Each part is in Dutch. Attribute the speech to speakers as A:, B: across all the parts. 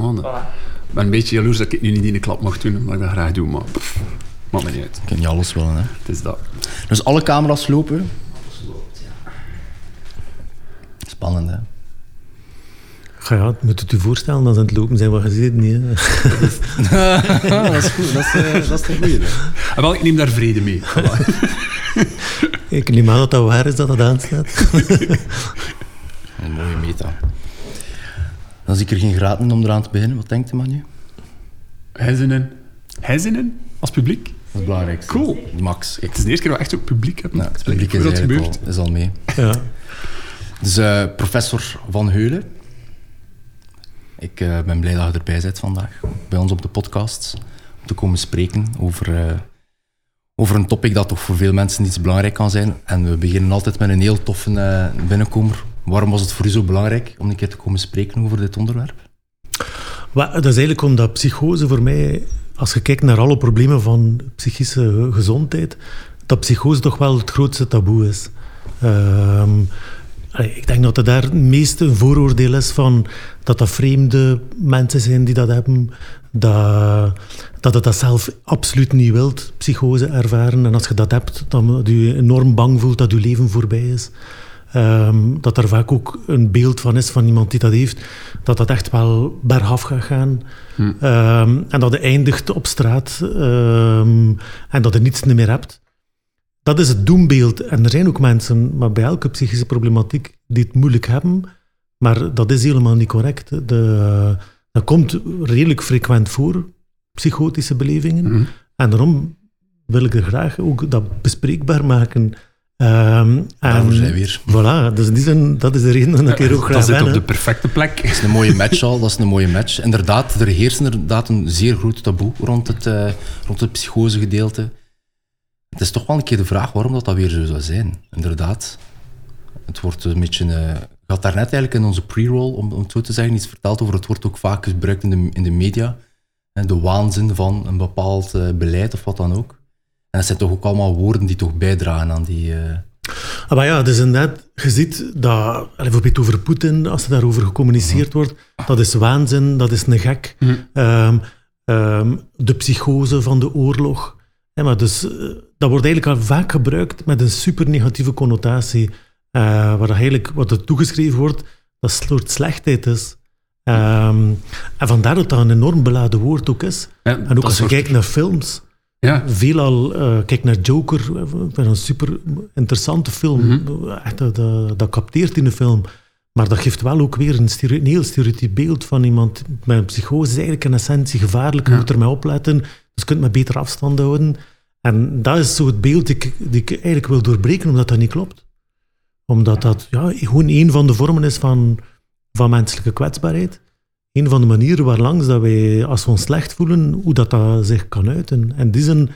A: dat- Ik ben een beetje jaloers dat ik nu niet in de klap mag doen, omdat ik dat graag doe, maar pff, maakt me niet uit.
B: Ik kan niet alles willen, hè.
A: Het is dat.
B: Dus alle camera's lopen. Spannend, hè.
C: Ja, ja, moet het u voorstellen als ze aan het lopen zijn, wat je ziet niet.
B: dat is goed, dat is, eh, dat is de goeie. hè.
A: En wel, ik neem daar vrede mee.
C: Ik neem aan dat dat waar is dat dat aanstaat.
B: Een mooie meta. Dan zie ik er geen graad in om eraan te beginnen. Wat denkt u man nu?
A: Hijzinnen. Hijzinnen? Als publiek?
B: Dat is het belangrijkste.
A: Cool.
B: Max. Ik,
A: Het is de eerste keer dat we echt ook publiek hebben.
B: nou, het publiek is
A: dat gebeurt.
B: al, is al mee.
C: Ja.
B: Dus eh, professor Van Heulen. Ik eh, ben blij dat je erbij bent vandaag. Bij ons op de podcast. Om te komen spreken over, eh, over een topic dat toch voor veel mensen iets belangrijk kan zijn. En we beginnen altijd met een heel toffe eh, binnenkomer. Waarom was het voor u zo belangrijk om een keer te komen spreken over dit onderwerp?
C: Dat is eigenlijk omdat psychose voor mij, als je kijkt naar alle problemen van psychische gezondheid, dat psychose toch wel het grootste taboe is. Ehm, ik denk dat er daar het meeste vooroordeel is van dat dat vreemde mensen zijn die dat hebben, dat, dat dat zelf absoluut niet wilt, psychose ervaren. En als je dat hebt, dan dat je enorm bang voelt dat je leven voorbij is. Ehm, dat er vaak ook een beeld van is van iemand die dat heeft, dat dat echt wel bergaf gaat gaan. Ehm, en dat je eindigt op straat ehm, en dat je niets meer hebt. Dat is het doembeeld. En er zijn ook mensen, maar bij elke psychische problematiek, die het moeilijk hebben. Maar dat is helemaal niet correct. De, dat komt redelijk frequent voor, psychotische belevingen.
A: Mhm.
C: En daarom wil ik er graag ook dat bespreekbaar maken. Ehm,
B: Daarvoor
C: en-
B: zijn we hier.
C: Voilà, dus die zin, dat is de reden dat ik er ook graag
A: Dat zit
C: ben.
A: op de perfecte plek.
B: Dat is een mooie match al, dat is een mooie match. Inderdaad, er heerst inderdaad een zeer groot taboe rond het, eh, rond het psychosegedeelte. Het is toch wel een keer de vraag waarom dat, dat weer zo zou zijn. Inderdaad. Het wordt een beetje... eh ik had daarnet eigenlijk in onze pre-roll, om, om het zo te zeggen, iets verteld over het wordt ook vaak gebruikt in de, in de media. Hè, De waanzin van een bepaald eh, beleid of wat dan ook. En dat zijn toch ook allemaal woorden die toch bijdragen aan die... eh,
C: Ah, maar ja, dus inderdaad, je ziet dat, bijvoorbeeld over Poetin, als er daarover gecommuniceerd wordt, dat is waanzin, dat is een gek. Ehm, ehm, de psychose van de oorlog. Ja, maar dus, eh, dat wordt eigenlijk al vaak gebruikt met een super negatieve connotatie, eh, waar eigenlijk wat er toegeschreven wordt, dat soort slechtheid is. Ehm, en vandaar dat dat een enorm beladen woord ook is.
A: Ja,
C: En ook als je
A: soort-
C: kijkt naar films,
A: Ja,
C: veelal, eh kijk naar Joker, eh, een super interessante film. Echt, dat, dat, dat capteert in de film. Maar dat geeft wel ook weer een, heel stereotyp beeld van iemand met een psychose. is eigenlijk in essentie gevaarlijk, je
A: Ja.
C: moet ermee opletten. Dus je kunt met beter afstand houden. En dat is zo het beeld die ik, die ik eigenlijk wil doorbreken, omdat dat niet klopt. Omdat dat ja, gewoon een van de vormen is van, van menselijke kwetsbaarheid. Een van de manieren waarlangs dat wij, als we ons slecht voelen, hoe dat, dat zich kan uiten. En die zin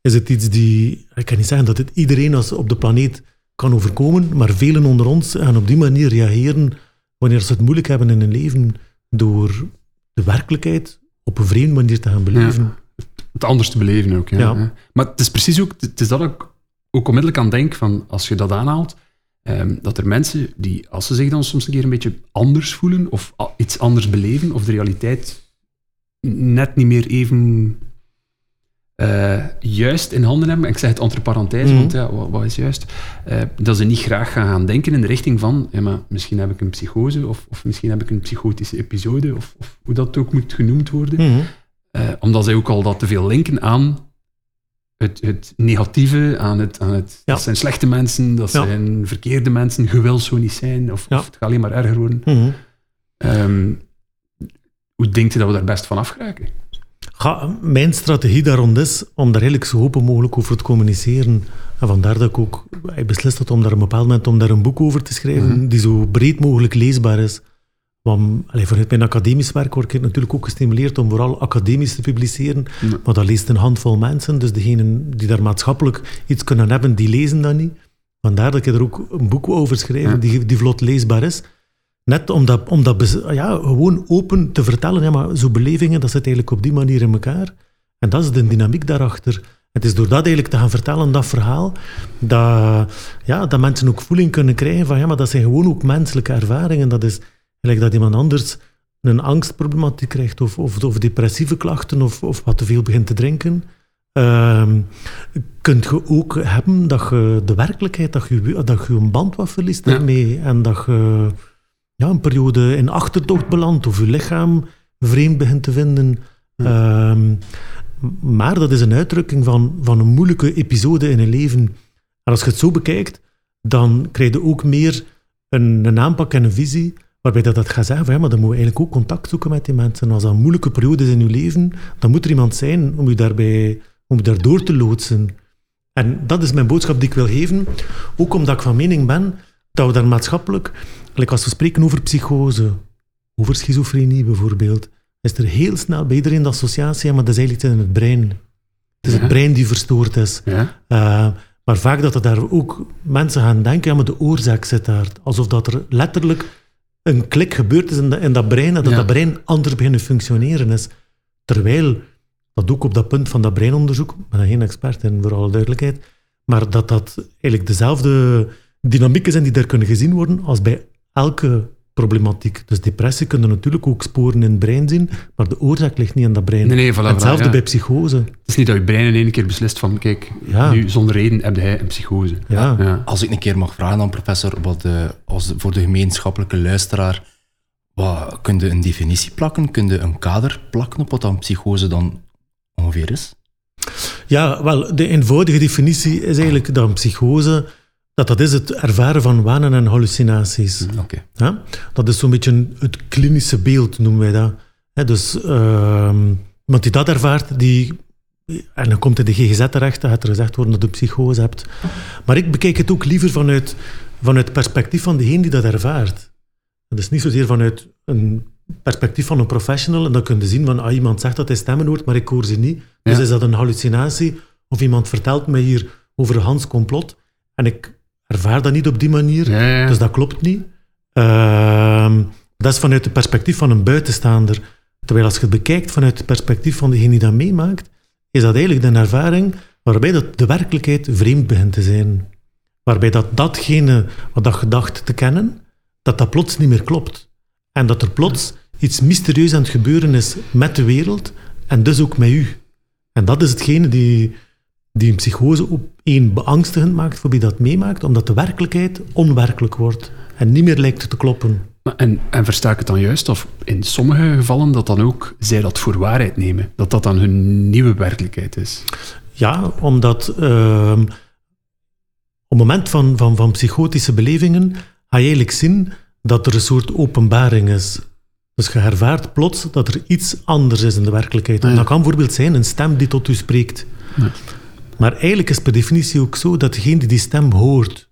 C: is het iets die, ik kan niet zeggen dat het iedereen als op de planeet kan overkomen, maar velen onder ons gaan op die manier reageren wanneer ze het moeilijk hebben in hun leven door de werkelijkheid op een vreemde manier te gaan beleven.
A: het anders te beleven ook. Ja.
C: Ja.
A: Ja. Maar het is precies ook, het is dat ik ook onmiddellijk aan denk van, als je dat aanhaalt, ehm, dat er mensen die, als ze zich dan soms een keer een beetje anders voelen, of iets anders beleven, of de realiteit net niet meer even eh, juist in handen hebben, ik zeg het entre parenthèses,
C: Mhm.
A: want ja, wat, wat is juist, eh, dat ze niet graag gaan, gaan denken in de richting van, ja, maar misschien heb ik een psychose, of, of misschien heb ik een psychotische episode, of, of hoe dat ook moet genoemd worden.
C: Mhm.
A: Eh, omdat zij ook al dat te veel linken aan het, het negatieve, aan het, aan het
C: Ja.
A: dat zijn slechte mensen, dat
C: Ja.
A: zijn verkeerde mensen, je wil zo niet zijn, of,
C: Ja.
A: of het gaat alleen maar erger worden.
C: Mhm.
A: Ehm, hoe denkt u dat we daar best van afgeraken?
C: Mijn strategie daar rond is om daar eigenlijk zo open mogelijk over te communiceren. En vandaar dat ik ook ik beslist had om daar een bepaald moment om daar een boek over te schrijven,
A: Mhm.
C: die zo breed mogelijk leesbaar is. Want allee, vanuit mijn academisch werk word ik natuurlijk ook gestimuleerd om vooral academisch te publiceren. Maar dat leest een handvol mensen, dus degenen die daar maatschappelijk iets kunnen hebben, die lezen dat niet. Vandaar dat ik er ook een boek over schrijven
A: Ja.
C: die, die vlot leesbaar is. Net om dat, om dat ja, gewoon open te vertellen. Ja, maar zo'n belevingen, dat zit eigenlijk op die manier in elkaar. En dat is de dynamiek daarachter. Het is door dat eigenlijk te gaan vertellen, dat verhaal, dat, ja, dat mensen ook voeling kunnen krijgen van ja, maar dat zijn gewoon ook menselijke ervaringen. Dat is gelijk dat iemand anders een angstproblematiek krijgt of, of, of depressieve klachten of, of wat te veel begint te drinken, ehm kunt je ook hebben dat je de werkelijkheid, dat je, dat je een band wat verliest
A: Ja.
C: daarmee en dat je ja, een periode in achterdocht belandt of je lichaam vreemd begint te vinden. Ehm, maar dat is een uitdrukking van, van een moeilijke episode in een leven. En als je het zo bekijkt, dan krijg je ook meer een, een aanpak en een visie waarbij dat, dat gaat zeggen van ja, maar dan moet je eigenlijk ook contact zoeken met die mensen. Als dat een moeilijke periode is in je leven, dan moet er iemand zijn om je, daarbij, om je daardoor te loodsen. En dat is mijn boodschap die ik wil geven, ook omdat ik van mening ben dat we daar maatschappelijk, like als we spreken over psychose, over schizofrenie bijvoorbeeld, is er heel snel bij iedereen de associatie, maar dat is eigenlijk in het brein. Het is
A: Ja.
C: het brein die verstoord is.
A: Ja.
C: Uh, maar vaak dat er daar ook mensen gaan denken, ja, maar de oorzaak zit daar. Alsof dat er letterlijk een klik gebeurd is in, dat- in dat brein, dat
A: Ja.
C: dat brein anders beginnen functioneren is. Terwijl, dat ook op dat punt van dat breinonderzoek, ik ben geen expert in, voor alle duidelijkheid, maar dat dat eigenlijk dezelfde dynamieken zijn die daar kunnen gezien worden als bij elke problematiek. Dus depressie kunnen natuurlijk ook sporen in het brein zien, maar de oorzaak ligt niet in dat brein.
A: Nee, nee, voilà,
C: En Hetzelfde
A: ja.
C: bij psychose.
A: Het is niet dat je brein in één keer beslist van, kijk,
C: Ja.
A: nu zonder reden heb jij een psychose.
C: Ja.
A: Ja.
B: Als ik een keer mag vragen aan professor, wat de, als, voor de gemeenschappelijke luisteraar, wat, kun je een definitie plakken? Kun je een kader plakken op wat dan psychose dan ongeveer is?
C: Ja, wel, de eenvoudige definitie is eigenlijk dat een psychose, dat dat is het ervaren van wanen en hallucinaties.
B: Oké.
C: Ja? Dat is zo'n beetje het klinische beeld, noemen wij dat. Dus ehm iemand die dat ervaart, die, en dan komt in de GGZ terecht, dan gaat er gezegd worden dat je psychose hebt. Maar ik bekijk het ook liever vanuit, vanuit het perspectief van degene die dat ervaart. Dat is niet zozeer vanuit een perspectief van een professional, en dan kun je zien van, ah, iemand zegt dat hij stemmen hoort, maar ik hoor ze niet. Dus
A: Ja.
C: is dat een hallucinatie? Of iemand vertelt mij hier over een Hans complot, en ik ervaar dat niet op die manier.
A: Ja, ja.
C: Dus dat klopt niet. Ehm, dat is vanuit het perspectief van een buitenstaander. Terwijl als je het bekijkt vanuit het perspectief van degene die dat meemaakt, is dat eigenlijk een ervaring waarbij dat de werkelijkheid vreemd begint te zijn. Waarbij dat datgene wat dat gedacht te kennen, dat dat plots niet meer klopt. En dat er plots iets mysterieus aan het gebeuren is met de wereld en dus ook met u. En dat is hetgene die, die een psychose op één beangstigend maakt voor wie dat meemaakt, omdat de werkelijkheid onwerkelijk wordt en niet meer lijkt te kloppen.
A: En, en versta ik het dan juist, of in sommige gevallen, dat dan ook zij dat voor waarheid nemen? Dat dat dan hun nieuwe werkelijkheid is?
C: Ja, omdat ehm, op het moment van, van, van psychotische belevingen ga je eigenlijk zien dat er een soort openbaring is. Dus je ervaart plots dat er iets anders is in de werkelijkheid. En
A: Ja.
C: dat kan bijvoorbeeld zijn een stem die tot u spreekt.
A: Ja.
C: Maar eigenlijk is per definitie ook zo dat degene die die stem hoort,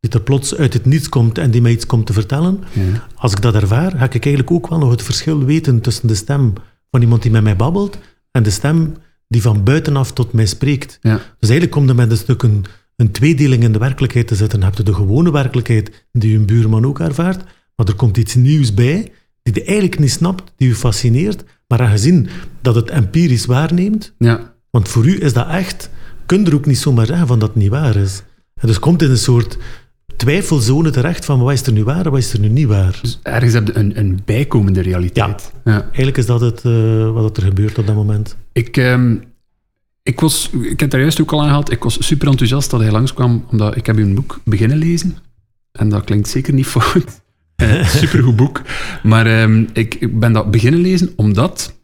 C: die er plots uit het niets komt en die mij iets komt te vertellen,
A: Ja.
C: als ik dat ervaar, ga ik eigenlijk ook wel nog het verschil weten tussen de stem van iemand die met mij babbelt en de stem die van buitenaf tot mij spreekt.
A: Ja.
C: Dus eigenlijk komt er met een stuk een, een tweedeling in de werkelijkheid te zitten. Dan heb je de gewone werkelijkheid die je buurman ook ervaart, maar er komt iets nieuws bij die je eigenlijk niet snapt, die je fascineert, maar aangezien dat het empirisch waarneemt,
A: ja.
C: want voor u is dat echt, kun je er ook niet zomaar zeggen van dat het niet waar is. En dus komt in een soort twijfelzone terecht van wat is er nu waar en wat is er nu niet waar.
A: Dus ergens heb je een, een bijkomende realiteit. Ja.
C: Eigenlijk is dat het, eh, wat er gebeurt op dat moment.
A: Ik, ehm, ik, was, ik heb daar juist ook al aangehaald, ik was super enthousiast dat hij langskwam, omdat ik heb uw boek beginnen lezen. En dat klinkt zeker niet fout. Eh, supergoed boek. Maar ehm, ik, ik ben dat beginnen lezen omdat...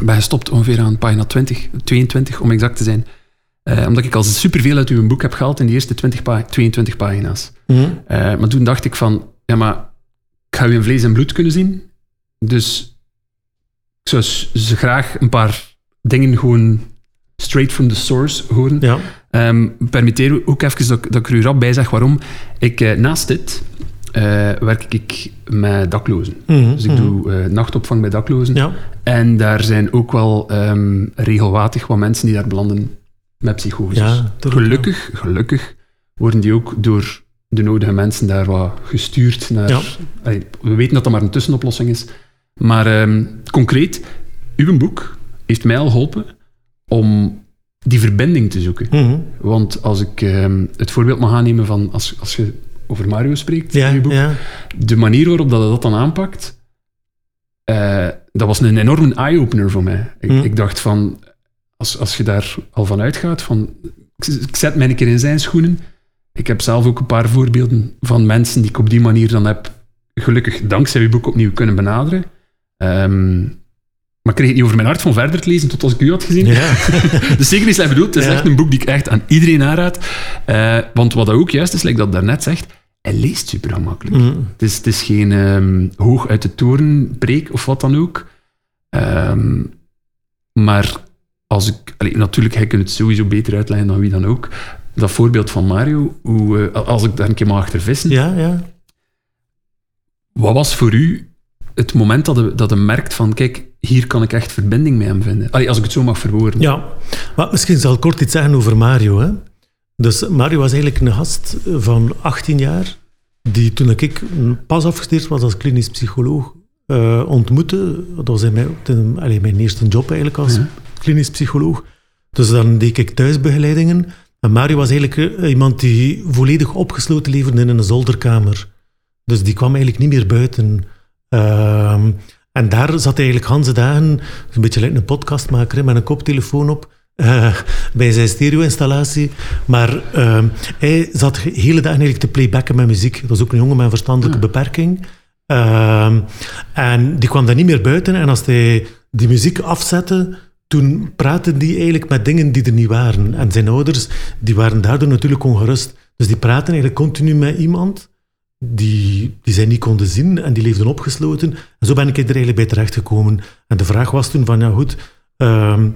A: Ik ben gestopt ongeveer aan pagina 20, 22 om exact te zijn. Eh, omdat ik al superveel uit uw boek heb gehaald in de eerste 20 pa- 22 pagina's. Eh, maar toen dacht ik van, ja maar, ik ga u in vlees en bloed kunnen zien. Dus ik zou ze graag een paar dingen gewoon straight from the source horen.
C: Ja,
A: Ehm, permitteer ook even dat, ik- dat ik er u rap bij zeg waarom. Ik, eh, naast dit werk ik met daklozen.
C: Mhm,
A: Dus ik
C: mhm.
A: doe nachtopvang bij daklozen.
C: ja.
A: En daar zijn ook wel ehm, regelmatig wat mensen die daar belanden met psychoses.
C: Ja,
A: gelukkig, gelukkig worden die ook door de nodige mensen daar wat gestuurd naar...
C: Ja.
A: Allee, we weten dat dat maar een tussenoplossing is. Maar ehm, concreet, uw boek heeft mij al geholpen om die verbinding te zoeken.
C: Mhm.
A: Want als ik ehm, het voorbeeld mag aannemen van als, als je over Mario spreekt
C: Ja,
A: in je boek,
C: ja.
A: de manier waarop dat, dat dan aanpakt, eh, dat was een enorme eye-opener voor mij. Ik,
C: Mm.
A: ik dacht van, als, als je daar al van uitgaat, van, ik, ik zet mij een keer in zijn schoenen. Ik heb zelf ook een paar voorbeelden van mensen die ik op die manier dan heb, gelukkig dankzij uw boek opnieuw kunnen benaderen. Ehm, maar ik kreeg het niet over mijn hart van verder te lezen tot als ik u had gezien.
C: Ja.
A: Dus zeker niet slecht bedoeld. Het is
C: Ja.
A: echt een boek die ik echt aan iedereen aanraad. Eh, want wat dat ook juist is, like dat daarnet zegt, hij leest super gemakkelijk.
C: Mm.
A: Het, is, het is geen ehm, hoog uit de toren preek of wat dan ook. Ehm, maar als ik... allee, natuurlijk, hij kunt het sowieso beter uitleggen dan wie dan ook. Dat voorbeeld van Mario, hoe, eh, als ik daar een keer mag achter vissen.
C: ja, ja.
A: Wat was voor u het moment dat je, dat je merkt van, kijk, hier kan ik echt verbinding met hem vinden? Allee, als ik het zo mag verwoorden.
C: Ja, maar misschien zal ik kort iets zeggen over Mario. Hè? Dus Mario was eigenlijk een gast van 18 jaar, die toen ik pas afgestudeerd was als klinisch psycholoog, eh, ontmoette. Dat was in mijn, ten- allee, mijn eerste job eigenlijk als
A: Ja.
C: Klinisch psycholoog. Dus dan deed ik thuisbegeleidingen. En Mario was eigenlijk eh, iemand die volledig opgesloten leefde in een zolderkamer. Dus die kwam eigenlijk niet meer buiten. Ehm, en daar zat hij eigenlijk ganse dagen, een beetje like een podcastmaker, met een koptelefoon op, eh, bij zijn stereo-installatie. Maar ehm, hij zat de hele dagen eigenlijk te playbacken met muziek. Dat was ook een jongen met een verstandelijke beperking. Ehm, en die kwam daar niet meer buiten. En als hij die muziek afzette, toen praatte die eigenlijk met dingen die er niet waren. En zijn ouders, die waren daardoor natuurlijk ongerust. Dus die praten eigenlijk continu met iemand die, die zij niet konden zien en die leefden opgesloten. En zo ben ik er eigenlijk bij terechtgekomen. En de vraag was toen van, ja goed, ehm,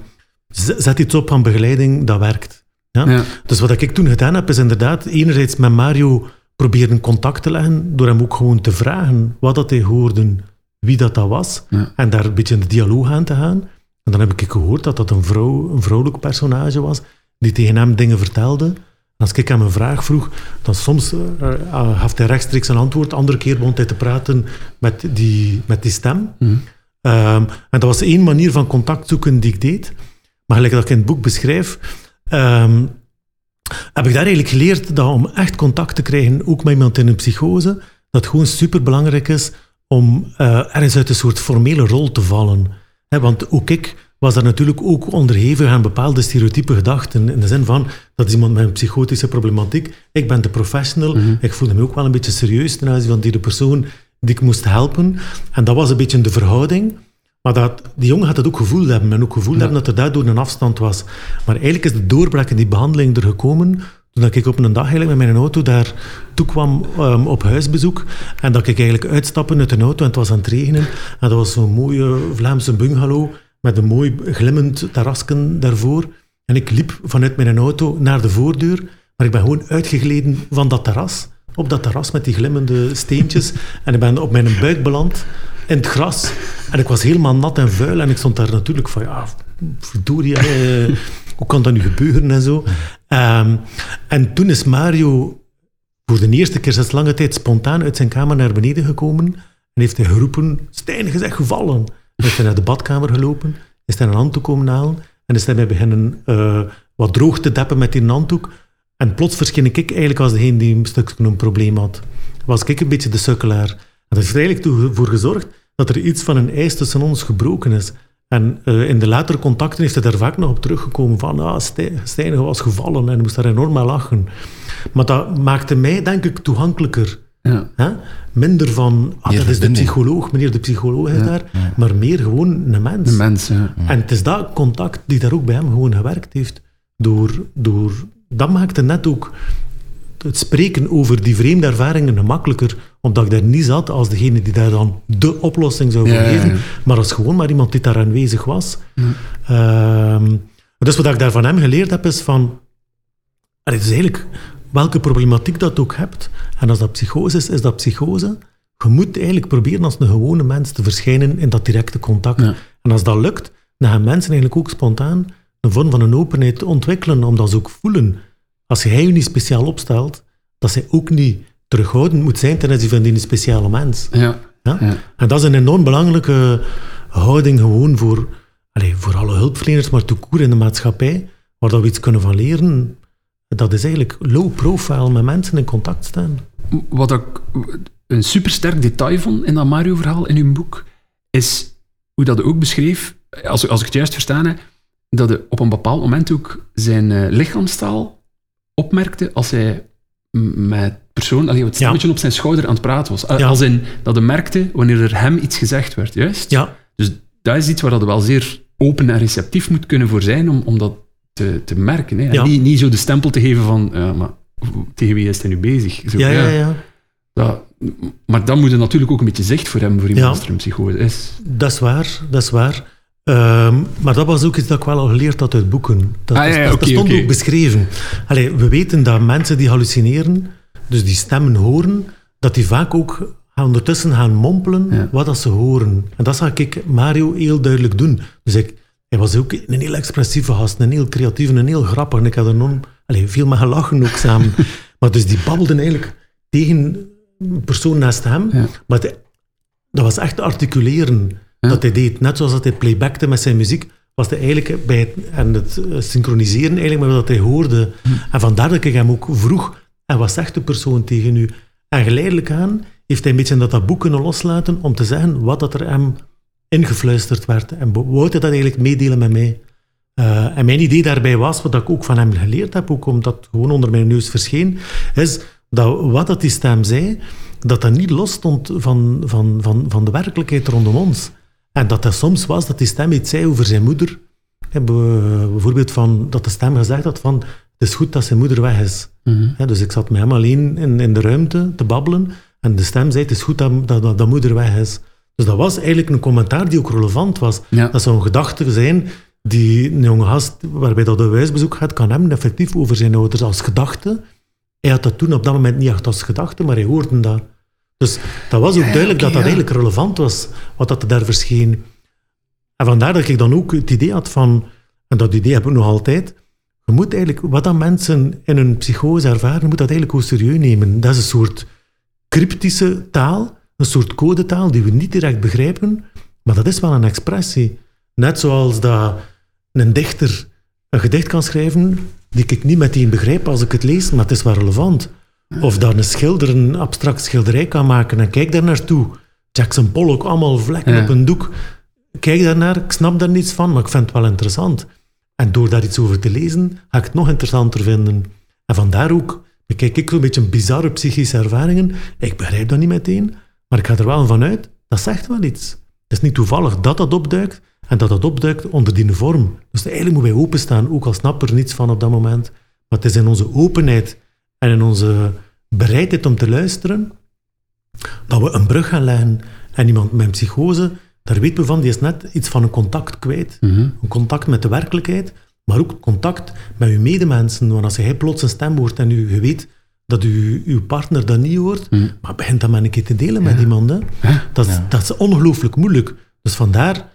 C: zet iets op van begeleiding, dat werkt. Ja?
A: Ja.
C: Dus wat ik toen gedaan heb, is inderdaad enerzijds met Mario proberen contact te leggen, door hem ook gewoon te vragen wat dat hij hoorde, wie dat, dat was,
A: Ja.
C: en daar een beetje in de dialoog aan te gaan. En dan heb ik gehoord dat dat een, vrouw, een vrouwelijk personage was, die tegen hem dingen vertelde. Als ik hem een vraag vroeg, dan soms eh, eh, gaf hij rechtstreeks een antwoord, andere keer begon hij te praten met die, met die stem.
A: Mhm.
C: Ehm, en dat was één manier van contact zoeken die ik deed. Maar gelijk dat ik in het boek beschrijf, ehm, heb ik daar eigenlijk geleerd dat om echt contact te krijgen, ook met iemand in een psychose, dat het gewoon superbelangrijk is om eh, ergens uit een soort formele rol te vallen. Want ook ik was daar natuurlijk ook onderhevig aan bepaalde stereotype gedachten. In de zin van, dat is iemand met een psychotische problematiek. Ik ben de professional. Ik voelde me ook wel een beetje serieus ten aanzien van die de persoon die ik moest helpen. En dat was een beetje de verhouding. Maar dat, die jongen had het ook gevoeld hebben. En ook gevoeld hebben dat er daardoor een afstand was. Maar eigenlijk is de doorbraak in die behandeling er gekomen toen ik op een dag eigenlijk met mijn auto daar toe kwam ehm, op huisbezoek. En dat ik eigenlijk uitstapte uit de auto en het was aan het regenen. En dat was zo'n mooie Vlaamse bungalow met een mooi glimmend terrasken daarvoor. En ik liep vanuit mijn auto naar de voordeur, maar ik ben gewoon uitgegleden van dat terras. Op dat terras met die glimmende steentjes. En ik ben op mijn buik beland in het gras. En ik was helemaal nat en vuil. En ik stond daar natuurlijk van, ja, verdorie, eh, hoe kan dat nu gebeuren en zo. Ehm, en toen is Mario voor de eerste keer sinds lange tijd spontaan uit zijn kamer naar beneden gekomen. En heeft hij geroepen, Stijn, bent gevallen. En is hij naar de badkamer gelopen, is hij een handdoek komen halen. En is hij mij beginnen eh, wat droog te deppen met die handdoek. En plots verscheen ik eigenlijk als degene die een stukje een probleem had. Was ik een beetje de sukkelaar. En dat heeft er eigenlijk ervoor gezorgd dat er iets van een ijs tussen ons gebroken is. En eh, in de latere contacten heeft hij daar vaak nog op teruggekomen van ah, Stijn, was gevallen en moest daar enorm aan lachen. Maar dat maakte mij, denk ik, toegankelijker.
A: Ja.
C: Hè? Minder van, ah, dat is de psycholoog, meneer de psycholoog is daar, maar meer gewoon een mens.
A: Mensen.
C: En het is dat contact die daar ook bij hem gewoon gewerkt heeft. Door, door, dat maakte net ook het spreken over die vreemde ervaringen gemakkelijker, omdat ik daar niet zat als degene die daar dan de oplossing zou voor geven,
A: ja.
C: maar als gewoon maar iemand die daar aanwezig was. Ehm, dus wat ik daar van hem geleerd heb, is van... Het is eigenlijk welke problematiek dat ook hebt. En als dat psychose is, is dat psychose. Je moet eigenlijk proberen als een gewone mens te verschijnen in dat directe contact.
A: Ja.
C: En als dat lukt, dan gaan mensen eigenlijk ook spontaan een vorm van een openheid ontwikkelen, omdat ze ook voelen, als jij je niet speciaal opstelt, dat zij ook niet terughoudend moet zijn ten aanzien van die speciale mens.
A: Ja.
C: Ja?
A: Ja.
C: En dat is een enorm belangrijke houding gewoon voor, allez, voor alle hulpverleners, maar court in de maatschappij, waar dat we iets kunnen van leren. Dat is eigenlijk low profile met mensen in contact staan.
A: Wat ik een supersterk detail vond in dat Mario-verhaal in uw boek, is hoe dat hij ook beschreef, als, als ik het juist verstaan heb, dat hij op een bepaald moment ook zijn uh, lichaamstaal opmerkte als hij met persoon, allee, het stemmetje op zijn schouder aan het praten was. Als in, dat hij merkte wanneer er hem iets gezegd werd, juist?
C: Ja.
A: Dus dat is iets waar dat wel zeer open en receptief moet kunnen voor zijn om, om dat te, te merken. Hè? Niet, niet zo de stempel te geven van, ja, maar tegen wie is hij nu bezig? Zo,
C: ja, ja, ja.
A: ja. maar dan moet je natuurlijk ook een beetje zicht voor hem, voor iemand als er een psychose is.
C: Dat is waar, dat is waar. Ehm, maar dat was ook iets dat ik wel al geleerd had uit boeken. Dat,
A: ah, ja,
C: dat, stond ook beschreven. Allee, we weten dat mensen die hallucineren, dus die stemmen horen, dat die vaak ook ondertussen gaan mompelen wat dat ze horen. En dat zag ik Mario heel duidelijk doen. Dus ik, hij was ook een heel expressieve gast, een heel creatieve, een heel grappig. En ik had allee, veel met gelachen ook samen. maar dus die babbelden eigenlijk tegen een persoon naast hem. Maar dat was echt articuleren dat hij deed. Net zoals dat hij playbackte met zijn muziek, was hij eigenlijk bij het, en het eh, synchroniseren eigenlijk met wat hij hoorde. Hm. En vandaar dat ik hem ook vroeg, en wat zegt de persoon tegen u? En geleidelijk aan heeft hij een beetje dat, dat boek kunnen loslaten om te zeggen wat dat er hem ingefluisterd werd. En wou hij dat eigenlijk meedelen met mij. Uh, en mijn idee daarbij was, wat ik ook van hem geleerd heb, ook omdat het gewoon onder mijn neus verscheen, is dat wat dat die stem zei, dat dat niet los stond van, van, van, van de werkelijkheid rondom ons. En dat dat soms was dat die stem iets zei over zijn moeder. Bijvoorbeeld van, dat de stem gezegd had van, het is goed dat zijn moeder weg is. Mhm. Dus ik zat met hem alleen in, in de ruimte te babbelen en de stem zei, het is goed dat, dat, dat, dat moeder weg is. Dus dat was eigenlijk een commentaar die ook relevant was. Dat zou een gedachte zijn die een jonge gast, waarbij dat een huisbezoek gaat, kan hebben effectief over zijn ouders als gedachte. Hij had dat toen op dat moment niet echt als gedachte, maar hij hoorde dat. Dus dat was ook duidelijk dat dat eigenlijk relevant was, wat dat daar verscheen. En vandaar dat ik dan ook het idee had van, en dat idee heb ik nog altijd, je moet eigenlijk, wat dat mensen in hun psychose ervaren, moet dat eigenlijk ook serieus nemen. Dat is een soort cryptische taal, een soort codetaal die we niet direct begrijpen, maar dat is wel een expressie. Net zoals dat een dichter een gedicht kan schrijven die ik niet meteen begrijp als ik het lees, maar het is wel relevant. Of dat een schilder een abstract schilderij kan maken en kijk daar naartoe. Jackson Pollock, allemaal vlekken op een doek. Kijk daarnaar, ik snap daar niets van, maar ik vind het wel interessant. En door daar iets over te lezen, ga ik het nog interessanter vinden. En vandaar ook bekijk ik zo'n beetje bizarre psychische ervaringen. Ik begrijp dat niet meteen, maar ik ga er wel van uit, dat zegt wel iets. Het is niet toevallig dat dat opduikt en dat dat opduikt onder die vorm. Dus eigenlijk moeten wij openstaan, ook al snappen er niets van op dat moment. Maar het is in onze openheid en in onze bereidheid om te luisteren dat we een brug gaan leggen. En iemand met een psychose, daar weten we van, die is net iets van een contact kwijt. Mhm. Een contact met de werkelijkheid, maar ook contact met uw medemensen. Want als jij plots een stem hoort en u, weet dat u, uw partner dat niet hoort, mm. maar begint dat maar een keer te delen met iemand. Hè. Dat, is, dat is ongelooflijk moeilijk. Dus vandaar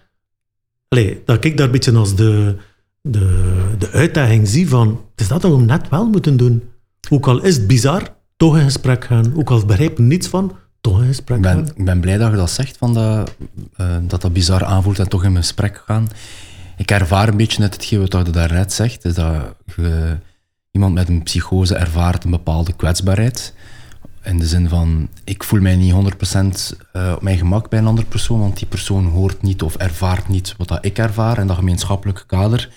C: allez, dat ik daar een beetje als de, de, de uitdaging zie van, het is dat dat we net wel moeten doen. Ook al is het bizar, toch in gesprek gaan. Ook al begrijpen niets van, toch in gesprek
B: ik ben,
C: gaan.
B: Ik ben blij dat je dat zegt, van dat, uh, dat dat bizar aanvoelt en toch in gesprek gaan ik ervaar een beetje net hetgeen wat je daarnet zegt, is dat je, iemand met een psychose ervaart een bepaalde kwetsbaarheid. In de zin van, ik voel mij niet 100% uh, op mijn gemak bij een andere persoon, want die persoon hoort niet of ervaart niet wat dat ik ervaar in dat gemeenschappelijke kader.